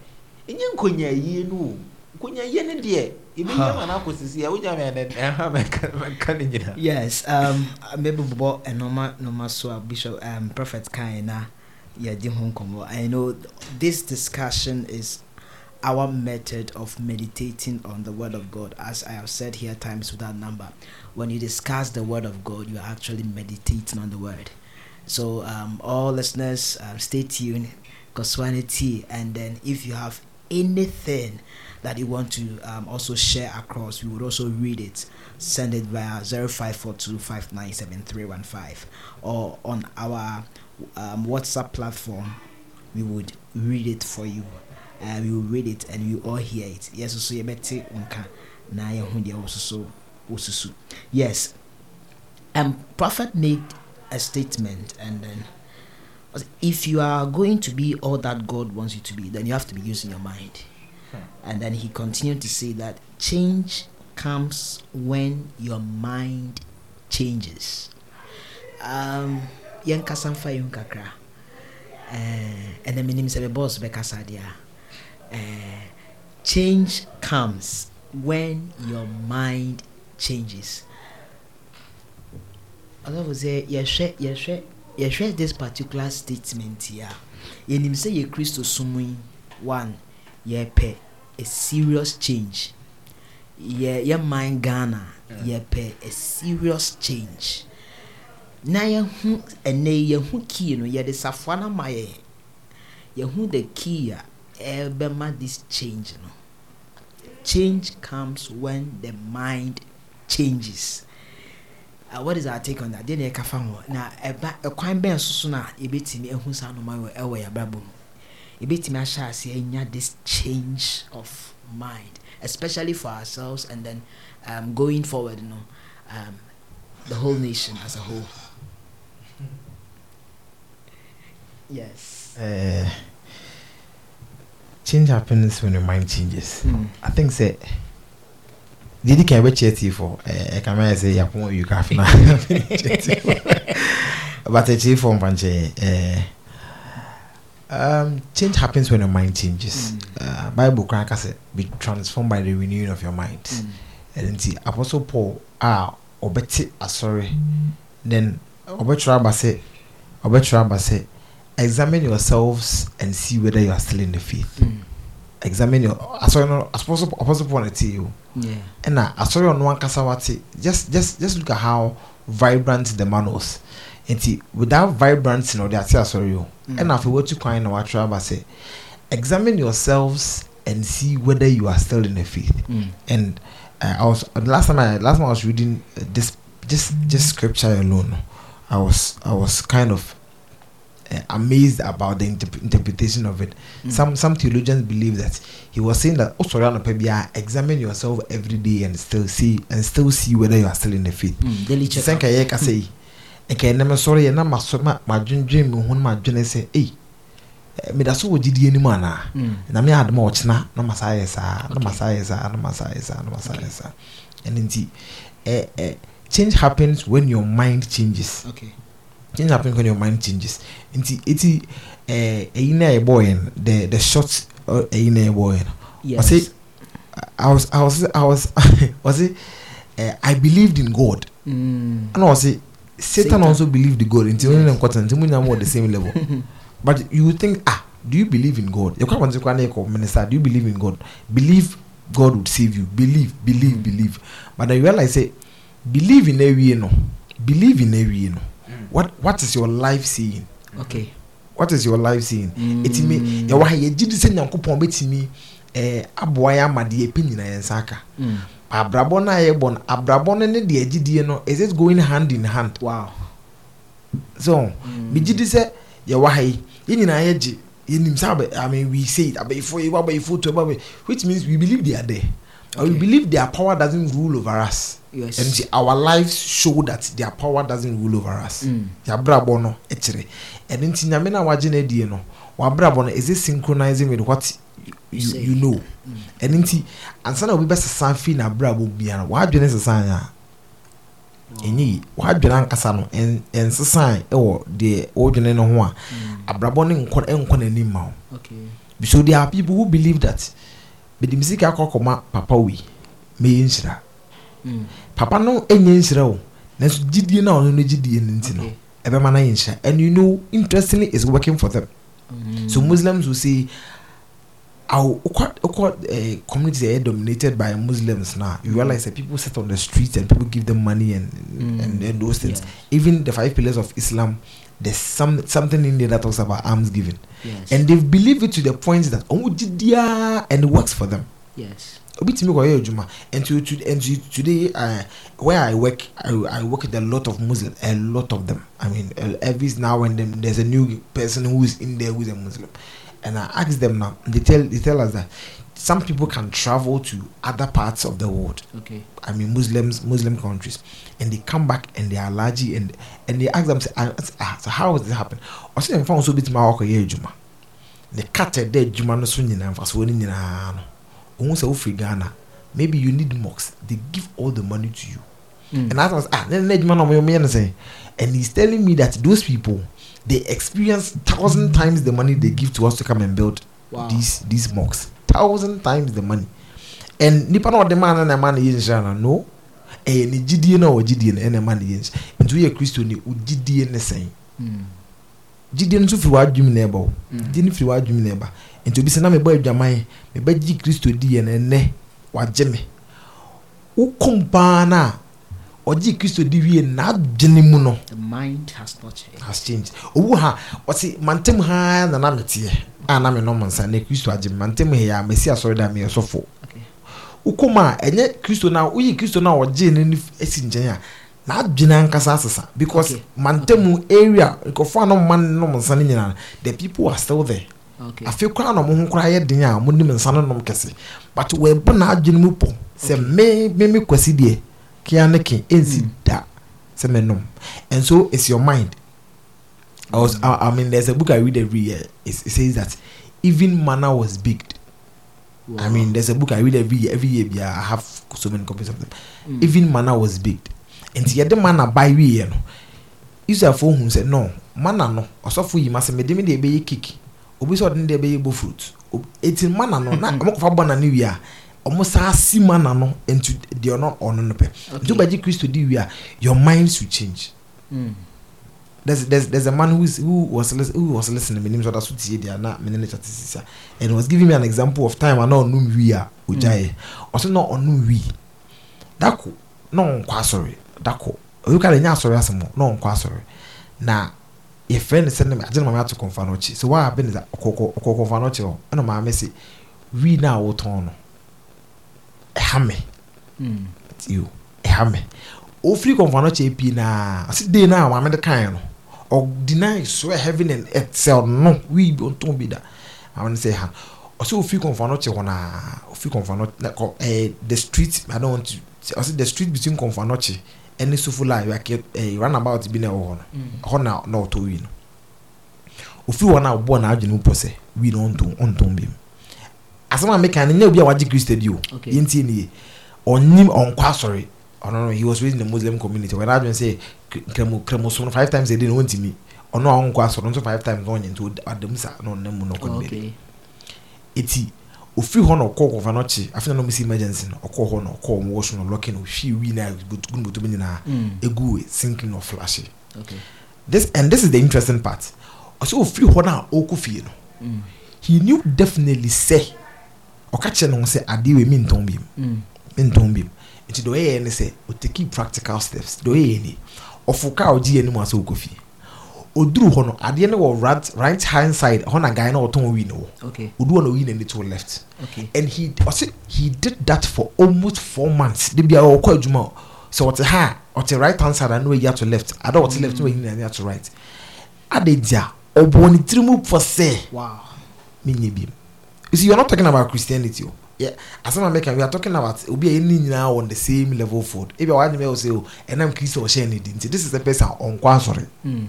ɛnyɛ nkonyayie no o nkonyayie no deɛ yɛbɛnya ma no akɔ a wonya mɛ mɛka ne nyina yes um maybe bobɔ ɛnɔma nɔma so a bishop um prophet kan na yɛdi ho nkɔmmɔ i know this discussion is our method of meditating on the word of god. As i have said here times without number. When you discuss the word of god you are actually meditating on the word. So um all listeners um, stay tuned Koswanity and then if you have anything that you want to um, also share across we would also read it. Send it via 0542597315 or on our um, whatsapp platform. We would read it for you. Uh, we will read it and you all hear it. Yes so you better nka na wososo wosusu yes. Um prophet made a statement and then if you are going to be all that god wants you to be then you have to be using your mind and then he continued to say that change comes when your mind changes. Um yɛnkasa mfa yɛn kakra. Eh, ɛnna menim sɛ mebɔɔ so bɛkasa deɛ eh, change comes when your mind changes. Ɔsɔfo sɛ yɛhwɛ yɛhwɛ yɛhwɛ this particular statement yi a yɛnim sɛ yɛ kristo som yi one yɛpɛ a serious change. Yɛ yɛ man ghana yɛpɛ a serious change. Na yɛhu ɛnɛ yɛhu key no yɛde safoa no ma yɛ yɛhu the key a ɛbɛma this change no. Change comes when the mind changes. Uh, what is our take on that? Deɛ na yɛka fa ho. Na ɛba ɛkwan bɛn so so na yɛbɛtumi ahu saa noma wɔ ɛwɔ yɛ abrabɔ mu yɛbɛtumi ahyɛ ase anya this change of mind especially for ourselves and then um, going forward you know um, the whole nation as a whole yes uh, change happens when your mind changes. Mm. I think say didi kan bɛkyɛ tii fɔ ɛɛ kama yɛ sɛ yapɔn oyu kafe na but ɛkyɛ fɔ mpankyɛ ɛɛ um, change happens when your mind changes. Uh, Bible ka sɛ be transformed by the renewing of your mind. Mm. ɛno nti apostle paul a ɔbɛte asɔre then ɔbɛtwerɛ aba sɛ ɔbɛtwerɛ aba sɛ examine yourselves and see whether you are still in the faith Mm. examine your asɔre no apostle apostle paul na te yi o yeah ɛna asɔre ɔno ankasa wate just just just look at how vibrant the man was nti without vibrant na ɔde ate asɔre o Mm. ɛna afei watu kwan na watwerɛ aba sɛ examine yourselves and see whether you are still in the faith mm. and uh, I was uh, last time I last time I was reading uh, this just just scripture alone. I was I was kind of uh, amazed about the interp- interpretation of it. Mm. Some some theologians believe that he was saying that oh sorry anɔpa biara examine yourself every day and still see and still see whether you are still in the faith. Mm, daily sɛ check nka yɛ kasa yi nka ɛnɛm sɔrɔ yɛ na ma sɔ ma ma dwendwen mi ho na ma dwene sɛ ei eh, meda so wɔ gyidie ni mu anaa Mm. na me adoma ɔkyena na ma saa yɛ saa na ma saa yɛ saa na ma saa yɛ saa na ma saa yɛ saa ɛno nti eh, eh, change happens when your mind changes. Okay. Change happens when your mind changes. Nti eti eh, ɛyi na yɛ bɔɔ yɛn the the short ɛyi na yɛ bɔɔ yɛn ɔsɛ I was I was I was ɔsɛ eh, I believed in God. Mm. ɛna ɔsɛ Satan, Satan. also believed in God. Nti Yes. wɔn nyɛ nkɔtɔ nti mo nyinaa mo wɔ the same level. But you think ah do you believe in God? Yɛ kɔ abɔnten kɔ ana yɛ kɔ minister do you believe in God? Believe God would save you. Believe believe Mm. believe. But then you realize say believe in ewie no. Believe in ewie no. What what is your life saying? Okay. What is your life saying? Mm. etimi yɛwɔ ha yɛgye di sɛ nyankopɔn bɛtumi ɛɛ aboa yɛ ama deɛ epi nyinaa yɛn nsa aka mm. Abrabɔ no a yɛbɔ no abrabɔ no ne deɛ agyidie no is it going hand in hand wow so Mm. megye di sɛ yɛwɔ ha yi yɛn nyinaa yɛgye yɛnim sɛ abɛ i mean we say abɛyifo yi abɛyifo to abɛ which means we believe they are there okay. we believe their power doesn't rule over us yes and our lives show that their power doesn't rule over us Mm. yɛabrabɔ no kyerɛ ɛno nti nyame no a wagye no adie no wabrabɔ no is it synchronizing with what you, you, know. Ɛno nti ansa na obi bɛsesa fi n'abrabɔ biara wadwene sesa a. Ɛnyɛ yi wadwene ankasa no ɛn- ɛnsesan ɛwɔ deɛ wodwene no ho a. Abrabɔ no nkɔ nkɔ n'anim ma wo so there are people who believe that me sika akɔ akɔma papa wei mɛyɛ nhyira. Mm. papa no ɛnyɛ nhyira o nanso gyidie no a ɔno no gyidie no nti no ɛbɛma no ayɛ nhyira. And you know interestingly is working for them. Mm. so muslims will say our uh, communities are dominated by muslims now you realize that people sit on the streets and people give them money and Mm. and, and those things. Yes. even the five pillars of islam there's some something in there that talks about alms giving. Yes. And they believe it to the point that oh and it works for them. Yes. Obi timi kɔ yɛ adwuma and to, to and to, today uh, where I work I, I work with a lot of Muslims a lot of them. I mean every now and then there's a new person who is in there who is a Muslim and I ask them now they tell they tell us that some people can travel to other parts of the world. Okay. I mean Muslims Muslim countries and they come back and they are largely and and they ask them say ah, ah, so how does it happen? Ɔsɛ dem fa nso bi tuma akɔ yɛ adwuma ne kata dɛ adwuma no so nyinaa mfasoɔ no nyinaa no ohun sɛ Ghana maybe you need mosques. They give all the money to you. Mm. and I was ah ne adwuma na ɔmo yɛ no sɛ and he's telling me that those people they experience thousand times the money they give to us to come and build wow. these these mosques thousand times the money. And nipa na ɔde maa no? Eh, na ɛma no yɛ nhyira na no ɛyɛ ne gyidie na ɔwɔ gyidie no ɛna ɛma no yɛ nhyira nti woyɛ kristo ni wo gyidie ne sɛn gyidie no nso firi w'adwum na ɛba o. Mm. gyidie no firi w'adwum na ɛba nti obi sɛ na mebɔ adwaman mebɛ gye kristo di yɛ no ɛnɛ wagye me wokom paa no a ɔgye kristo di wie n'adwene mu no. The mind has not changed. Has changed. Owu ha ɔsi mantam ha na na meteɛ a na me nom nsa na kristo agye me. Mantam ha yɛ a mesi asɔre da meyɛ sɔfo wokom a ɛnyɛ kristo na woyi kristo na ɔgye ne ni asi nkyɛn a n'adwene ankasa asesa. Because Okay. mantam area nkɔfo a ma nom nsa no nyinaa the people are still there. Okay. Afei koraa na ɔmo ho koraa yɛ den a ɔmo nim nsa no nom kɛse but wɔɛbɔ n'adwene mu pɔ sɛ me me me kwasi deɛ kia ne ke ɛnsi da sɛ me nom and so it's your mind. I was I, I mean there's a book I read every year. It, it says that even manna was baked. I mean there's a book I read every year every year yeah, I have so many copies of them. Mm. even manna was baked. Nti yɛde manna ba wieɛ no israelfoɔ hu sɛ no manna no. Ɔsɔfo yi ma sɛ mede me deɛ ɛbɛyɛ cake. Obi sɛ ɔde ne deɛ ɛbɛyɛ bɔ fruit eti manna no na ɔmo kɔfa bɔ na ne wie a ɔmo saa si manna no nti deɛ ɔno ɔno no pɛ nti wobɛgye kristo di wie a your mind should change. Mm. there's there's there's a man who's who was lis- who was listening menim so that's what he did na me ne chat sisa. And he was giving me an example of time ana onum wi a ojaye ɔso na ɔnum wi dako na ɔnkɔ asɔre dako. Oyi ka nya asɔre asɛm o, na ɔnkɔ asɔre na yɛfrɛ no sɛ ne agye no maame ato kɔnfa no akyi so waa bɛ ne sa ɔkɔkɔ ɔkɔ kɔnfa no akyi hɔ ɛna maame se wi na a wotɔn no ɛha me. Mm. yo ɛha me. Ofiri kɔnfa no kyɛ pii naa ɔsi dee na a maame de kan no deny swear heaven and earth sɛ no wi bi ɔntɔn bi da. Àwọn ne sɛ ha. Ɔsɛ ofi kɔnfa no kye hɔ naa ofi kɔnfa no na kɔ ɛɛ the street i don't want to the street between kɔnfa no kye ɛne sofo line yake ɛɛ roundabout bi na ɛwɔ hɔ no. Hɔ na na ɔtɔ wi no. Ofiri hɔ na ɔbɔ na adwene mu pɔ sɛ wi no ɔntɔn ɔntɔn bi mu asɛm a meka no nyɛ obi a wagye kristo di o yɛntie nie. Ɔnim ɔnkɔ asɔre. Ɔno no he was raised in the muslim community. Wɔn adwene sɛ kremo kremo so no five times a day na wɔntumi ɔno a ɔnkɔ asɔre nso five times na ɔnyɛ nti ɔda- ɔdam sa na ɔnam mu na ɔkɔ ne eti ofiri hɔ na ɔkɔɔ kɔfa no kye afei na ɔmo si emergency no ɔkɔɔ hɔ na ɔkɔɔ ɔmo wɔ so na ɔlɔki na ohwie wi na egu ne bɔtɔ mu nyinaa Mm. egu sinking na ɔflash okay. This and this is the interesting part. Ɔsɛ ofiri hɔ na ɔkɔ fie no. Mm. he knew definitely sɛ ɔka kyerɛ no ho sɛ adeɛ wei mi ntɔn bi mu Mm. mi ntɔn bi mu nti deɛ ɔyɛ yɛ ne sɛ ɔtaki practical steps. Deɛ ɔyɛ yɛ ni ɔfo kaa ɔgye yɛ anim asɛ ɔkɔ fie. Oduru hɔ no adeɛ no wɔ right right hand side hɔ na guy na ɔtɔn wi no wɔ. Okay. Odu hɔ na oyi n'ani to left. Okay. And he ɔsɛ he did that for almost four months. De bi a ɔkɔ adwuma sɛ ɔte ha ɔte right hand side ana oyi ato left. Ada ɔte left na oyi n'ani ato right. Ade di a ɔbɔ ne tiri mu fɔ sɛ wow. menye bi you see you are not talking about christianity o yeah asɛm a mɛka we are talking about obi a yɛne nyinaa on the same level for ebi a wadwene mɛ o sɛ o ɛnam kristo ɔhyɛ ne di nti this is the person a ɔnkɔ asɔre Mm.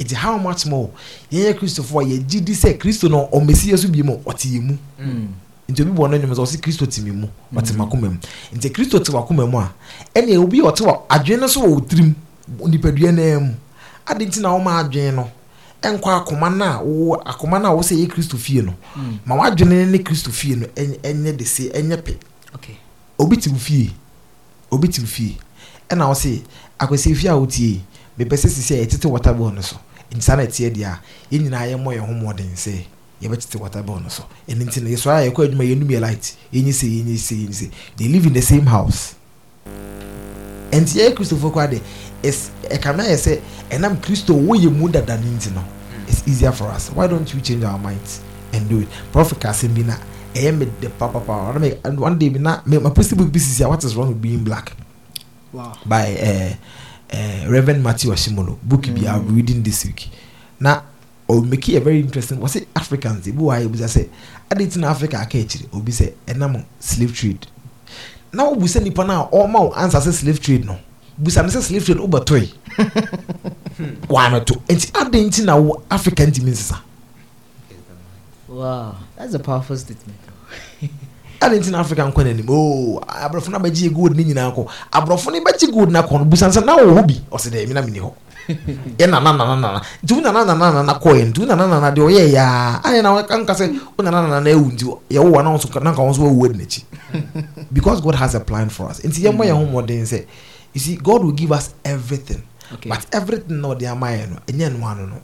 nti how much more yɛnyɛ kristofoɔ a yɛgye di sɛ kristo no ɔmmɛsi yɛ so bi mu ɔte yɛ mu. Mm. nti obi bɔ ɔno enyim sɛ ɔsi kristo te mi mu ɔte makoma mu. Nti kristo te wakoma mu a ɛnna obi a ɔte wa adwene no so wɔ tirim nipadua naa mu. Adi nti na ɔma adwene no ɛnkɔ akoma no a wɔwɔ akoma no a wɔsɛ yɛ kristo fie no Mm. ma wadwene ne kristo fie no ɛnyɛ de se ɛnyɛ pɛ. Okay obi te wo fie. Obi te wo fie. Ɛna ɔse akwasi fie a wotie mepɛ sɛ sisi a yɛtete water ball no so. Nti saa na ɛteɛ deɛ a yɛn nyinaa yɛmmɔ yɛn ho mmɔden sɛ yɛbɛtete water ball no so. Ɛno nti no yɛsɔre a yɛkɔ adwuma yɛnum yɛ light. Yɛnyi sɛ yɛnyi sɛ yɛnyi sɛ they live in the same house. Ɛnti yɛyɛ kristofo kora de is ɛkame ayɛ sɛ ɛnam kristo wɔyɛ mu dada no nti no it's easier for us. Why don't we change our minds and do it? Prophet kasɛm bi na ɛyɛ me de papapa and one day bi na post book bi sisi a what is wrong with being black? Wow. By uh, uh, Reverend Matthew Ashimolowo book bi I'm reading this week. Na o make it a very interesting was it Africans? Ebi wa ebi sɛ adi ti na Africa aka akyire obi sɛ ɛnam slave trade. Na o busa nipa na ɔma o answer sɛ slave trade no busa ne sɛ slave trade o bɛ to yi wa mɛ to. Nti adi nti na wo Africa ntumi nsesa. Wow that's a powerful statement. Adi nti na Africa nkɔ n'anim. Ooo aborɔfo na bɛgye gold ne nyinaa kɔ. Aborɔfo ne bɛgye gold na kɔ no busa nsɛ na wɔ hɔ bi ɔsɛ dɛ ɛmi na mi ni hɔ. Yɛ nana nana nana nti wo nana nana nana kɔ yɛ nti wo nana nana deɛ ɔyɛ yaa ayɛ na anka sɛ wo nana nana ewu nti yɛ wo wa na nso na nka wɔn nso wɔwu adi n'akyi. Because God has a plan for us. Nti yɛn mo yɛn ho mɔden sɛ you see God will give us everything. Okay. But everything na ɔde ama yɛn no ɛnyɛ no ano no.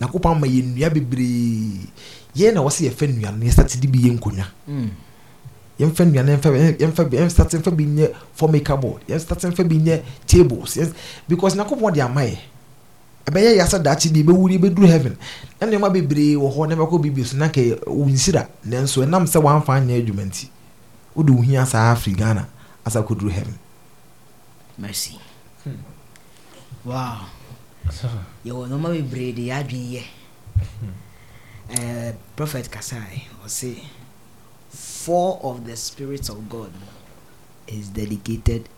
Nakopɔ ama yɛn nnua bebree. Yɛn na wɔsɛ yɛfɛ nnua no yɛsate de bi yɛ nkonnwa. Mm. yɛmfa nnuane yɛmfa yɛmfa bi yɛmfa mfa bi nyɛ formica board. Yɛmfa mfa bi nyɛ tables. Because nakɔpɔn de ama yɛ. Ɛbɛyɛ yasa daakye bi ebɛwuri ebɛduru heaven. Na nneɛma bebree wɔ hɔ na ɛbɛkɔ bibi so na kɛ wunsira nanso ɛnam sɛ wɔamfa anyɛ adwuma nti wode wo hia saa afiri ghana asa kɔduru heaven mercy. Wow. Yɛwɔ nɔɔma bebree de yɛadwen yɛ. Eh, prophet kasai ɔse four of the spirits of god is dedicated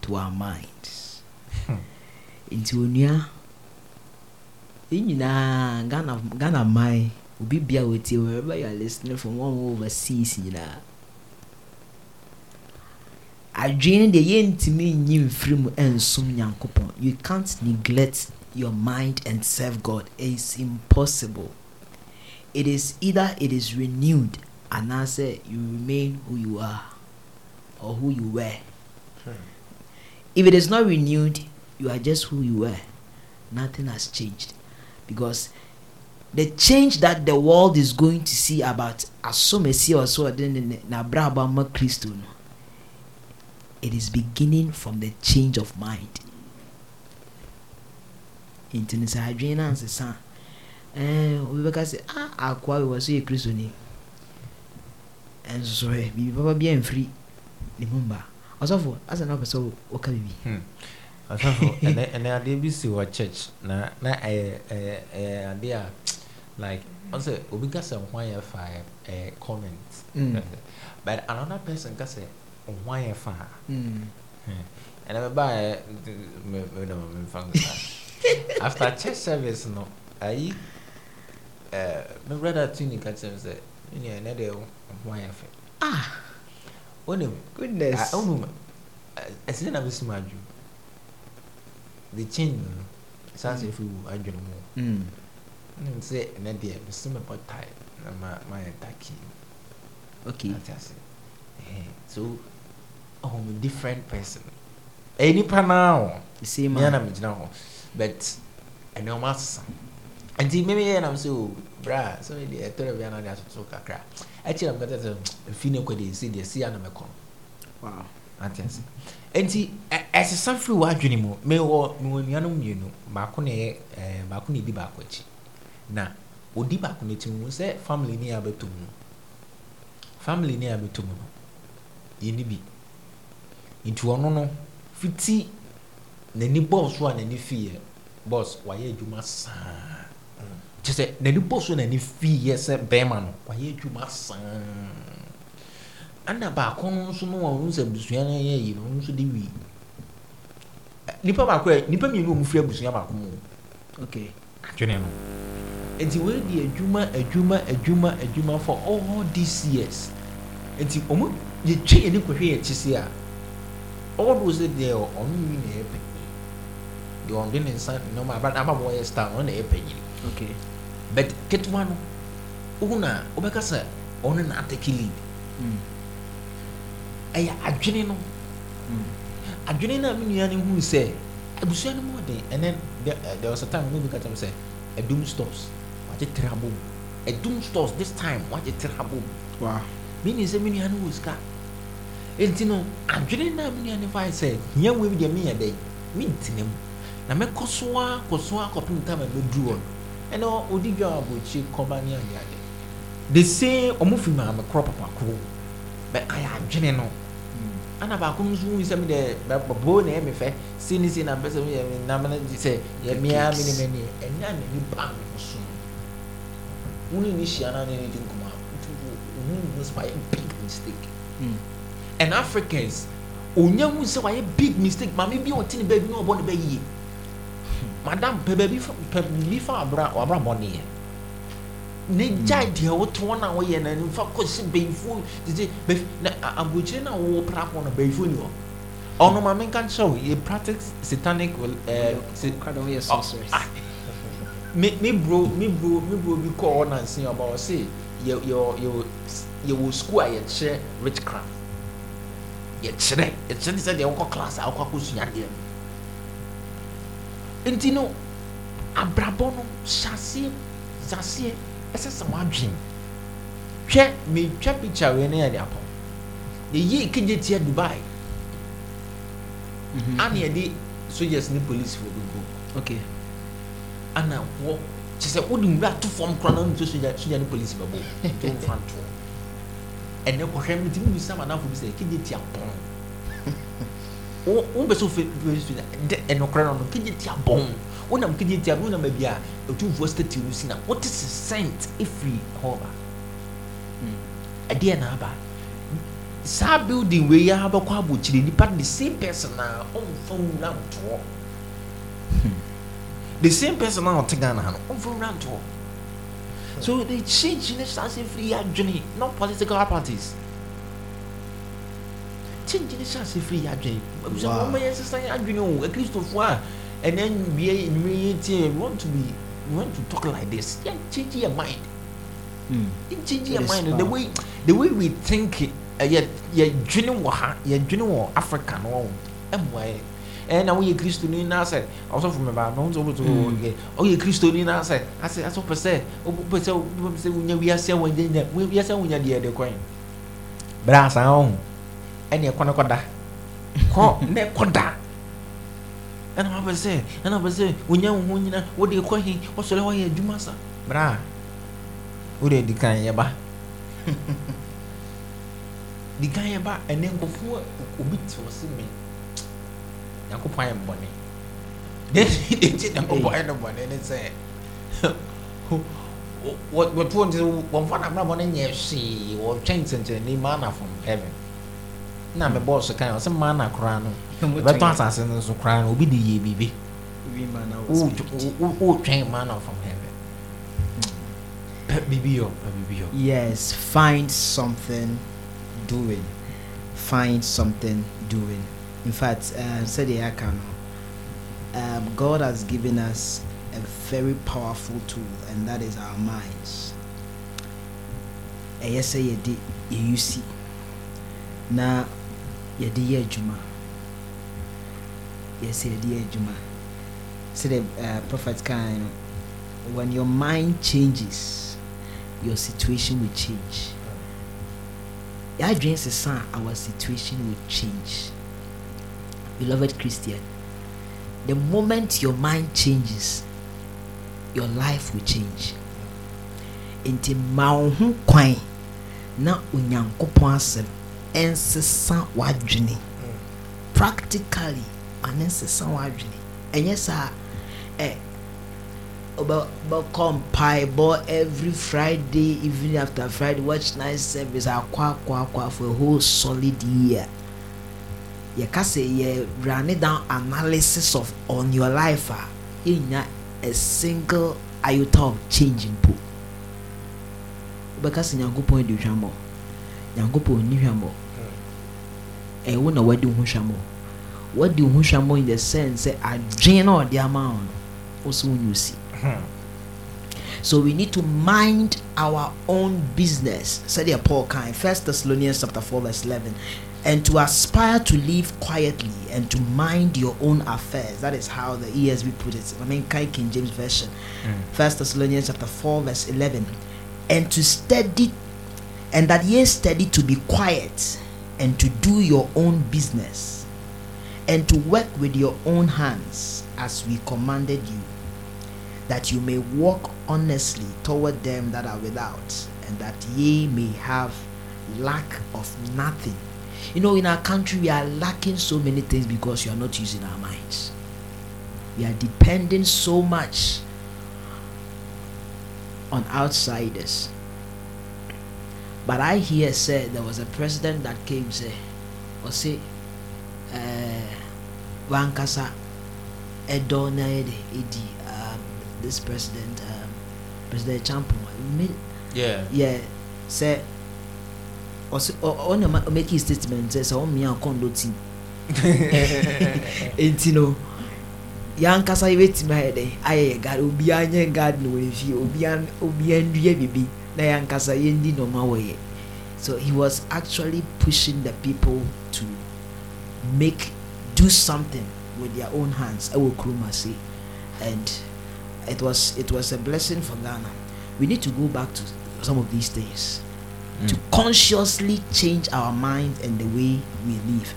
to our minds. Nti onua nyinaa ghana ghana man obi bia wɔtie wherever you are listening from one overseas nyinaa adwene deɛ yɛntumi nyi mfiri mu nsom nyankopɔn. You can't neglect your mind and serve god. It's impossible. It is either it is renewed anaasɛ you remain who you are or who you were. Hmm. If it is not renewed you are just who you were. Nothing has changed. Because the change that the world is going to see about asomesi or so ɔde na abrabɔ ama kristo no it is beginning from the change of mind. Nti no sɛ adwene no ansesa a obi bɛka sɛ ah akoa wewɔ so yɛ kristoni ɛnso so hɛ biribi papa bi amfiri ne mu mba. Ɔsɔfo asɛ na wopɛ sɛ woka biribi. Asɔfo ɛnɛ ɛnɛ adeɛ bi si wɔ church na na ɛyɛ ɛyɛ ɛyɛ adeɛ a like ɔsɛ obi ka sɛ ho ayɛ fa ɛyɛ ɛyɛ comment. Mm. but another person ka sɛ ho ayɛ fa Mm. ɛnɛ mɛ ba yɛ mɛ mɛ na mɛ nfa nsa after church service no ayi ɛɛ my brother tuni ka kyerɛ mi sɛ ɛnɛ ɛnɛ deɛ ho ayɛ fɛ Ah, onim goodness. Ah, onim ɛsɛ na bɛ sum adwuma the change no saa sɛ efi wu adwene mu Mm. nim sɛ ɛnɛ deɛ mesi me bɔ tae na ma mayɛ daki Okay. ate ase Ɛhɛn. so me different person. Ɛyɛ nipa naa o The same mea na megyina hɔ but ɛnɛɔma asesa nti meme yɛ nam sɛ o bra sɛ deɛ ɛtɔrɔ bia na de atoto kakra ɛkyerɛ m kata sɛ ɛfi no kɔ deɛ ɛsi deɛ si a na mɛkɔ no Wow. ate ase nti ɛsesa firi w'adwene mu mewɔ mewɔ nnuanom mmienu baako na ɛyɛ ɛɛ baako na edi baako akyi na odi baako n'akyi mu sɛ family ne abɛtɔ mu no family ne abɛtɔ mu no yɛni bi nti ɔno no fiti n'ani bɔɔl so a n'ani fi yɛ bɔs wayɛ adwuma saa kyɛ sɛ n'ani bɔɔl so a n'ani fi yɛ sɛ bɛrima no wayɛ adwuma saa ana baako no nso no wɔn sɛ abusua no yɛ yi no ɔno nso de wi nipa baako yɛ nipa mmienu a wɔn firi abusua baako mu Okay. adwene no. Nti wɔn di adwuma adwuma adwuma adwuma for all these years. Nti wɔn yɛtwe yɛn ni kɔhwɛ yɛn akyi si a all those deɛ ɔno wi na yɛ panyin deɛ ɔde ne nsa nneɛma aba aba bɔ yɛ star ɔno na yɛ panyin Okay. but ketewa no ohun na wɔbɛka sɛ ɔno na atake lead. Ɛyɛ adwene no. Adwene no a me nua no hu sɛ abusua no mu ɔden ɛnɛ there was a time maybe ka kyerɛ me sɛ ɛdum stores wagye tere abom ɛdum stores this time wagye tere abom Wow. meaning sɛ me nua no wɔ sika enti no adwene no a me nua no fae sɛ hia wei bi deɛ meyɛ dɛn mentena mu na mɛkɔ so a kɔ so a kɔpem tam a mɛduru hɔ ɛnɛ ɔdi dwa a abɔkyi kɔba ne adeade the same ɔmo fi maame korɔ papa korɔ bɛ ayɛ adwene no ana baako nso hu sɛ mi dɛ bɔbɔ na ɛmi fɛ si ne si na mpɛ sɛ mi yɛ mi nam na gye sɛ yɛ mia mi ne mi ni ɛnya na ni ba mi so wuni ni hyia na ne ne di nkɔmɔ a nti wo ohun mu sɛ wayɛ big mistake Mm. And africans onya hu sɛ wayɛ big mistake. Maame bi a ɔte ne baabi na ɔbɔ ne bɛ yie madam pɛ baabi pɛ biribi fa abra wabra bɔ ne yɛ ne gyae deɛ wotoɔ no a woyɛ no nimfa kɔsi bɛyifoɔ tete bɛf- na aburokyire no a wowɔ pra hɔ no bɛyifoɔ ni hɔ ɔno ma menka nkyerɛ wo yɛ practice satanic eh, sa- Kind of yes, Oh, ah. me me bro me bro me bro bi kɔɔ hɔ nanse ɔba ɔse yɛ yɛ yɛ yɛwɔ school a yɛkyerɛ witchcraft yɛkyerɛ yɛkyerɛ sɛ deɛ wokɔ class a wokɔ akɔsua adeɛ no. Nti no abrabɔ no hyɛaseɛ hyɛaseɛ ɛsɛ sɛ woadwen. Hwɛ metwa picture wei ne yɛde apɔ. Yɛyi kegye tia dubai. Mhm. ana yɛde soldiers ne police fo bi go Okay. ana wɔ kyɛ sɛ wode nwura ato fam kora na sogya sogya ne police bɛbɔ. Nti womfa ntoɔ. Ɛnɛ kɔhwɛ no ntimi bisa madamfo bi sɛ kegye tia bɔn Wo- wompɛ sɛ wofe soja dɛ ɛnokorɛ no no kegye tia bɔn wonam kegye tia wonam baabi a ɔtumfoɔ statue no si na wote se scent ɛfiri hɔ ba ɛdeɛ na aba. Saa building wei a bɛkɔ abɔkyire nipa the same person a ɔmfa nwura ntoɔ. The same person a ɔte ghana ha no ɔmfa nwura ntoɔ. So they change ne saa sɛ firi yɛ adwene not political parties change ne saa sɛ firi yɛ adwene abusua Wow. wɔma yɛ sesa yɛ adwene o akristofoɔ a ɛnɛ nwie nnwere yɛ tie we want to be we want to talk like this. Yɛ change your mind. Mm. it change It your is mind. The powerful. way the way we think it, uh, yɛ yɛ dwene wɔ ha yɛ dwene wɔ africa no? Wɔn ɛmoa yɛ ɛna woyɛ kristoni na sɛ ɔsɔfo mi ba na ɔn sɛ ɔbɛtɔ Mm. ɔyɛ ɔyɛ kristoni na sɛ asɛ asɛ ɔpɛ sɛ ɔpɛ sɛ ɔpɛ sɛ wonya wiase a wonya nya wiase a wonya deɛ de kɔn bra asan ɔho ɛna ɛkɔ ne kɔda. Kɔ ne kɔda ɛna wapɛ sɛ ɛna wapɛ sɛ wonya wo ho nyina wode kɔ he wɔsɔre yɛ adwuma sa. Bra wode di kan yɛba di kan yɛba ɛnɛ nkɔfoɔ obi te wɔ se me. Nyankopɔn ayɛ bɔne. Dɛnti nyankopɔn ayɛ no bɔne ne sɛ wɔtoɔ nti wɔmfa no abrabɔ no nyɛ hwee wɔtwɛn nsɛnkyerɛnni ma anafom heaven na me bɔɔso kan ɔsɛ mana koraa no. Ɛbɛtɔ asase no so koraa no obi de yɛ biribi wotwɛn mana from heaven pɛ biribi yɔ biribi yɔ Yes, find something doing. Find something doing. In fact, uh, said the Akano, um, God has given us a very powerful tool, and that is our minds. ɛyɛ sɛ yɛde yɛyu si na yɛde yɛ adwuma. Yɛsɛ yɛde yɛ adwuma. Sɛdeɛ uh, prophet kan no when your mind changes your situation will change. Yɛadwene sesa a our situation will change. Beloved christian the moment your mind changes your life will change. Nti ma wo ho kwan na onyankopɔn asɛm ɛnsesa w'adwene practically ma ne nsesa w'adwene ɛnyɛ saa ɛ bɛkɔ mpaebɔ every friday evening after friday watch night service akɔ akɔ akɔ for a whole solid year. Yɛka sɛ yɛ rane down analysis of on your life a yɛnya a single iota of change mpo. Wobɛka sɛ nyankopɔn di hwammɔ nyankopɔn nni hwammɔ ɛwo na wadi wo ho hwammɔ wadi wo ho hwammɔ in the sense sɛ adwene na ɔde ama wo no wo wonyɛ osi so we need to mind our own business. Said the paul kind first thessalonians chapter 4 verse 11 and to aspire to live quietly and to mind your own affairs. That is how the esv put it. I mean king james version. Hmm. First thessalonians chapter 4 verse 11 and to steady and that ye steady to be quiet and to do your own business and to work with your own hands as we commanded you that you may walk honestly toward them that are without and that ye may have lack of nothing. You know in our country we are lacking so many things because we are not using our minds. We are depending so much on outsiders but i hear say there was a president that came say or say uh, wankasa ɛdɔ na yɛ de ɛdi um, this president um, president champo. Yeah. yeah ɔsɛ ɔ- ɔna ma make his statement sɛ sɛ ɔmmea ɔkɔndɔ team enti no yɛankasa yɛbɛtumi ayɛ dɛ ayɛ yɛ guard obiara nyɛ guard no wɔ fie obiara obiara ndua bibi na nɔma wɔ yɛ so he was actually pushing the people to make do something with their own hands ɛwɔ kurom ase and it was it was a blessing for ghana. We need to go back to some of these things mm. to consciously change our mind and the way we live.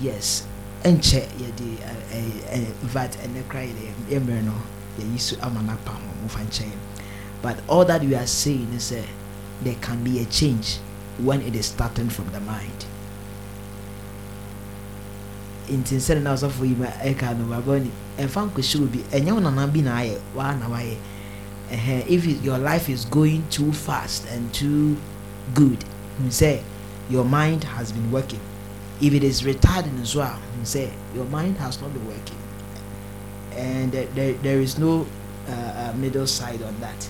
Yes. Ɛnkyɛ yɛde vat ɛnɛ kora yɛde yɛmmerɛ no yɛyi so ama no apa ho mofa nkyɛn but all that we are saying is that there can be a change when it is starting from the mind. Nti na ɔsɔfo yi no obi bi na na if it, your life is going too fast and too good hu sɛ your mind has been working. If it is retarding as well hu sɛ your mind has not been working. And there, there, there is no uh, uh, middle side on that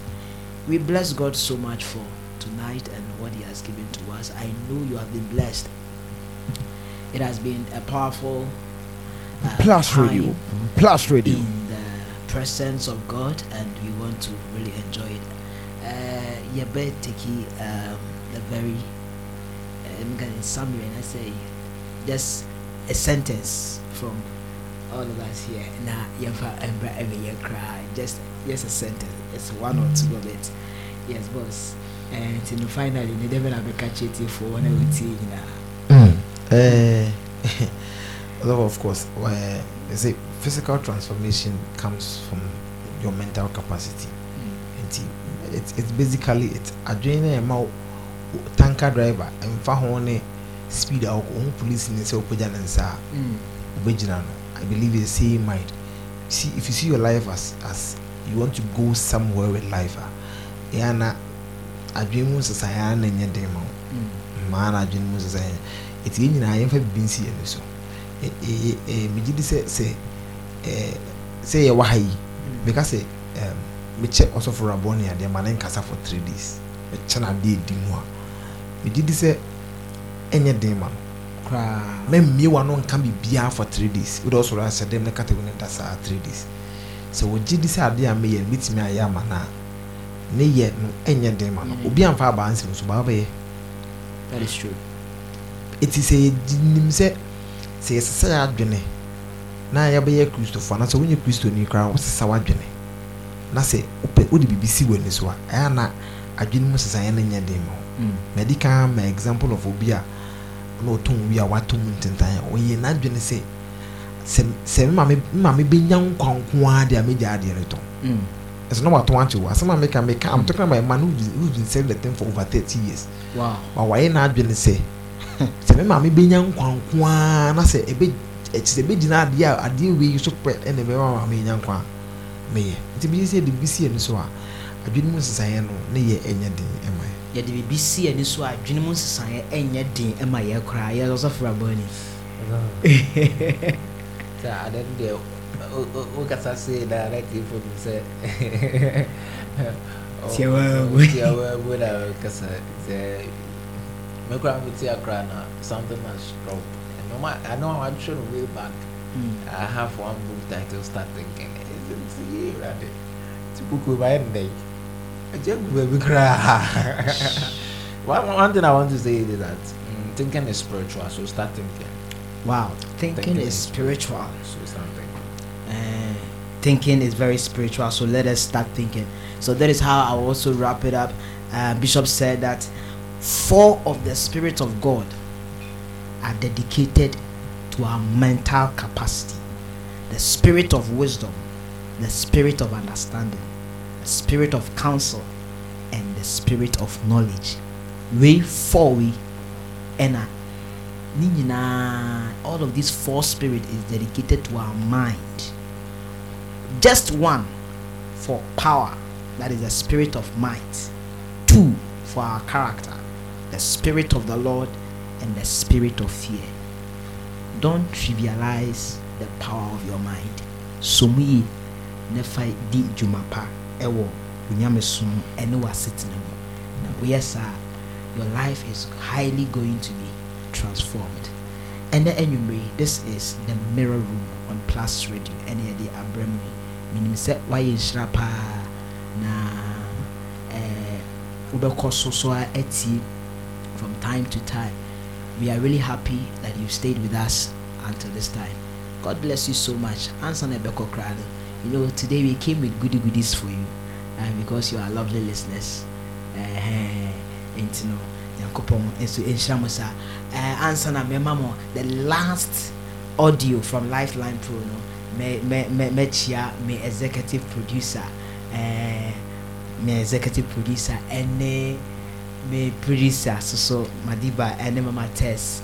we bless god so much for tonight and what he has given to us i know you have been blessed it has been a powerful uh, Plus radio. Plus radio. in the presence of God, and we want to really enjoy it. Uh, Yebe Teki, um, the very, um, in summary, and I say, just a sentence from all of us here. Yafa Embra eh, every eh, year cry. Just, just a sentence. It's one or two of it. Yes, boss. Eh, and hmm. you know, finally, the devil have catch it for one the you know. Uh, although of course, where they say physical transformation comes from your mental capacity. Hmm. Nti, it's it's basically it's adwene na ɛma wo tanker driver ɛmfa ho ne speed ah, a ho police ne sɛ wopagya ne nsa a Mm. wobɛgyina no I believe it's the same mind. See, if you see your life as as you want to go somewhere with life, ah, yeah, na adwene mu nsesa ya na nyɛ den ma wo. mmaa na adwene mu nsesa yɛ. Eti yɛn nyinaa yɛmfa bibi nsi yɛn so. Megye di sɛ sɛ sɛ yɛwɔ ha yi, bɛka sɛ ɛɛm mekyɛ ɔsɔfo rabɔ ne adeɛ ma ne nkasa for three days. Mekyɛ na adeɛ edi mu a, megye di sɛ ɛnyɛ den ma no. Koraa mɛmmie wa no nka biribiara for three days. Wode ɔsɔrɔ ahyɛ dɛm ne kata ne da saa three days. Sɛ wɔgye di sɛ adeɛ a meyɛ no mɛtumi ayɛ ama no a ne yɛ no ɛnyɛ den ma no. Obi amfa abaa nsɛm so baa true. Ɛti sɛ yɛnim sɛ sɛ yɛsesa yɛ adwene na yɛbɛyɛ kristofo anaasɛ wonyɛ kristoni koraa wosesa w'adwene. Na sɛ wopɛ wode biribi si w'ani so a ɛyɛ na adwene mu sesaeɛ no nyɛ den ma Mm. madi kan ma example of obi a na ɔtɔn wi a watɔ mu ntentan ɔyɛ n'adwene sɛ sɛ sɛ me maame me maame benya nkwa nko ara de a megya adeɛ no tɔn Mm. ɛsɛ na watɔn akyi wɔ asɛm a meka meka i'm talking about a man who who been selling the thing for over thirty years. Wow. Wa wayɛ n'adwene sɛ sɛ me maame benya nkwa nko ara na sɛ ebe ɛkyɛ sɛ ebegyina adeɛ a adeɛ wei so pɛ ɛna ɛbɛma maame nya nkwa meyɛ. Nti bi sɛ de bi si ani so a adwene mu nsesaeɛ no ne yɛ ɛnyɛ den ɛma yɛ. Yɛde biribi si ani so a adwene mu nsesaeɛ ɛnyɛ den ma yɛ koraa. Yɛ ɔsɔfo Rabboni sɛ ade no deɛ wo- wo- wokasa sei na na tiefo nim sɛ Tiawaawu. tiawaawu na kasa sɛ mekora mete akora na something has dropped. And no ma- I know I'm sure way back. I have one book title start thinking ɛsɛ yie wurade nti buku ma yɛ nnɛ yi agya gu baabi koraa one, one thing I want to say is that mm, thinking is spiritual so start thinking. Wow thinking Thinking is spiritual. so start thinking. Uh, thinking is very spiritual so let us start thinking. So that is how i will also wrap it up. Uh, bishop said that four of the spirit of god are dedicated to our mental capacity. The spirit of wisdom the spirit of understanding spirit of counsel and the spirit of knowledge. We four we and uh, ne all of these four spirit is dedicated to our mind. Just one for power. That is the spirit of might. Two for our character. The spirit of the lord and the spirit of fear. Don't trivialize the power of your mind. Som yie na fa di dwuma pa ɛwɔ onyamesom ɛne w'asetena mu. Na woyɛ saa. Your life is highly going to be transformed. And then anyway this is the mirror room on plus radio. Ɛne yɛde abrɛ mu menim sɛ woayɛ nhyira paa. Na eh, wobɛkɔ so so a atie from time to time. We are really happy that you stayed with us until this time. God bless you so much. Ansa na ɛbɛkɔ koraa no you know today we came with goody goodies for you uh, because you are lovely listeners. Uh, nti no nyankopɔn nso nhyira mo saa uh, ansa na mɛma mo the last audio from lifeline pro no mɛ- mɛ- mɛ- mɛkyia me executive producer. Uh, me executive producer ɛne me producer soso madiba ɛne mama tess.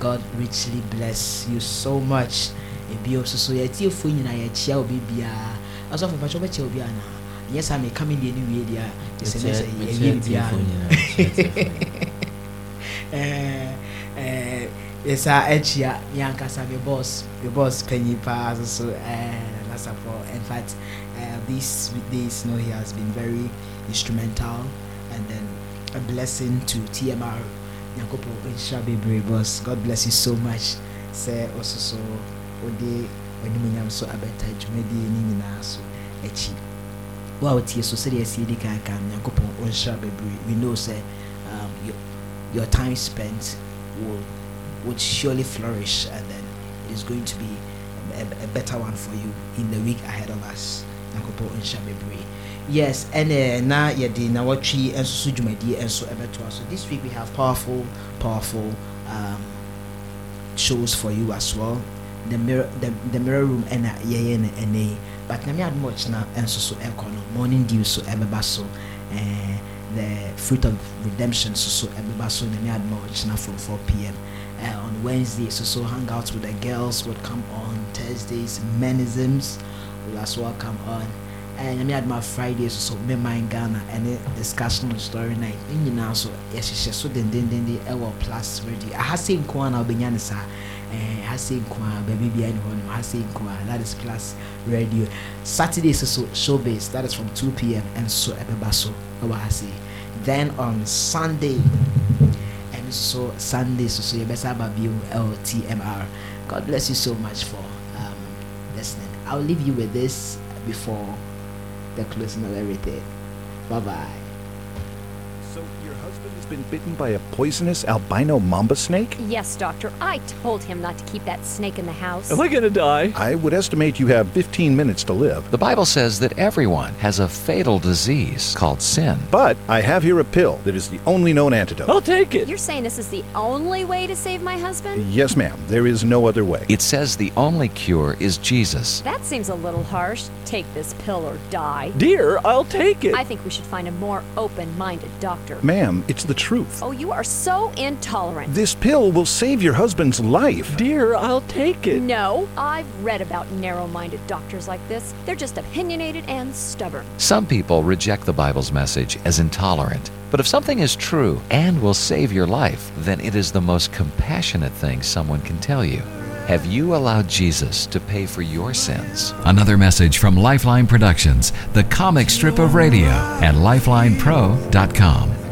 God richly bless you so much ebio soso yɛtiefoɔ nyinaa yɛkyia obi biara ɔsɔfo mpakyɛ wobɛkyia obi anaa nyɛ saa meka me deɛ no wie deɛ a kyɛ sɛ ne sɛ Eh, eh, yɛsa akyia me ankasa me boss me boss panyin paa so so eh, nasafo in fact uh, these days no he has been very instrumental and then a blessing to tmr nyankopɔn nhyira bebree boss. God bless you so much. Sɛ ɔso so wode w'animuonyam so abɛta dwumadie ne nyinaa so akyi. Wo a wotie so sɛdeɛ ɛsi di kan nyankopɔn ɔnhyira bebree. We know sɛ um, your, your time spent will would surely flourish and then it's going to be a, a, a better one for you in the week ahead of us. Nyankopɔn ɔnhyira bebree. Yes ɛnɛ na yɛde nawɔtwe nso so dwumadie nso ɛbɛtoa so this week we have powerful powerful um, shows for you as well the mirror the, the mirror room ɛna yɛyɛ no ɛnɛ yi but nyame adom ɔkyena nso so ɛkɔ eh, no morning dew so eh, ɛbɛba so eh, the fruit of redemption so so eh, ɛbɛba so ne adoma ɔkyena from 4 p.m. Uh, on Wednesday, so so hang out with the girls would come on Thursdays, menisms will as well come on. And I mean, at my Fridays, so so me my Ghana and discussion on story night. And you know, so yes, so then then then the Ewa Plus ready. I have seen Kwana I have seen Kwana baby behind one. Seen Kwana that is Plus Radio. Saturday, so so showbase that is from 2 p.m. and so Ebebaso. I say. Then on Sunday, and so Sunday, so so better have you LTMR. God bless you so much for um, listening. I'll leave you with this before the closing of everything. Bye bye. So your husband has been bitten by a poisonous albino mamba snake? Yes, Doctor. I told him not to keep that snake in the house. Am I gonna die? I would estimate you have 15 minutes to live. The Bible says that everyone has a fatal disease called sin. But I have here a pill that is the only known antidote. I'll take it. You're saying this is the only way to save my husband? Yes, ma'am. There is no other way. It says the only cure is Jesus. That seems a little harsh. Take this pill or die. Dear, I'll take it. I think we should find a more open minded doctor. Ma'am, it's the truth. Oh, you are so intolerant. This pill will save your husband's life. Dear, I'll take it. No, I've read about narrow minded doctors like this. They're just opinionated and stubborn. Some people reject the Bible's message as intolerant. But if something is true and will save your life, then it is the most compassionate thing someone can tell you. Have you allowed Jesus to pay for your sins? Another message from Lifeline Productions, the comic strip of radio, at lifelinepro.com.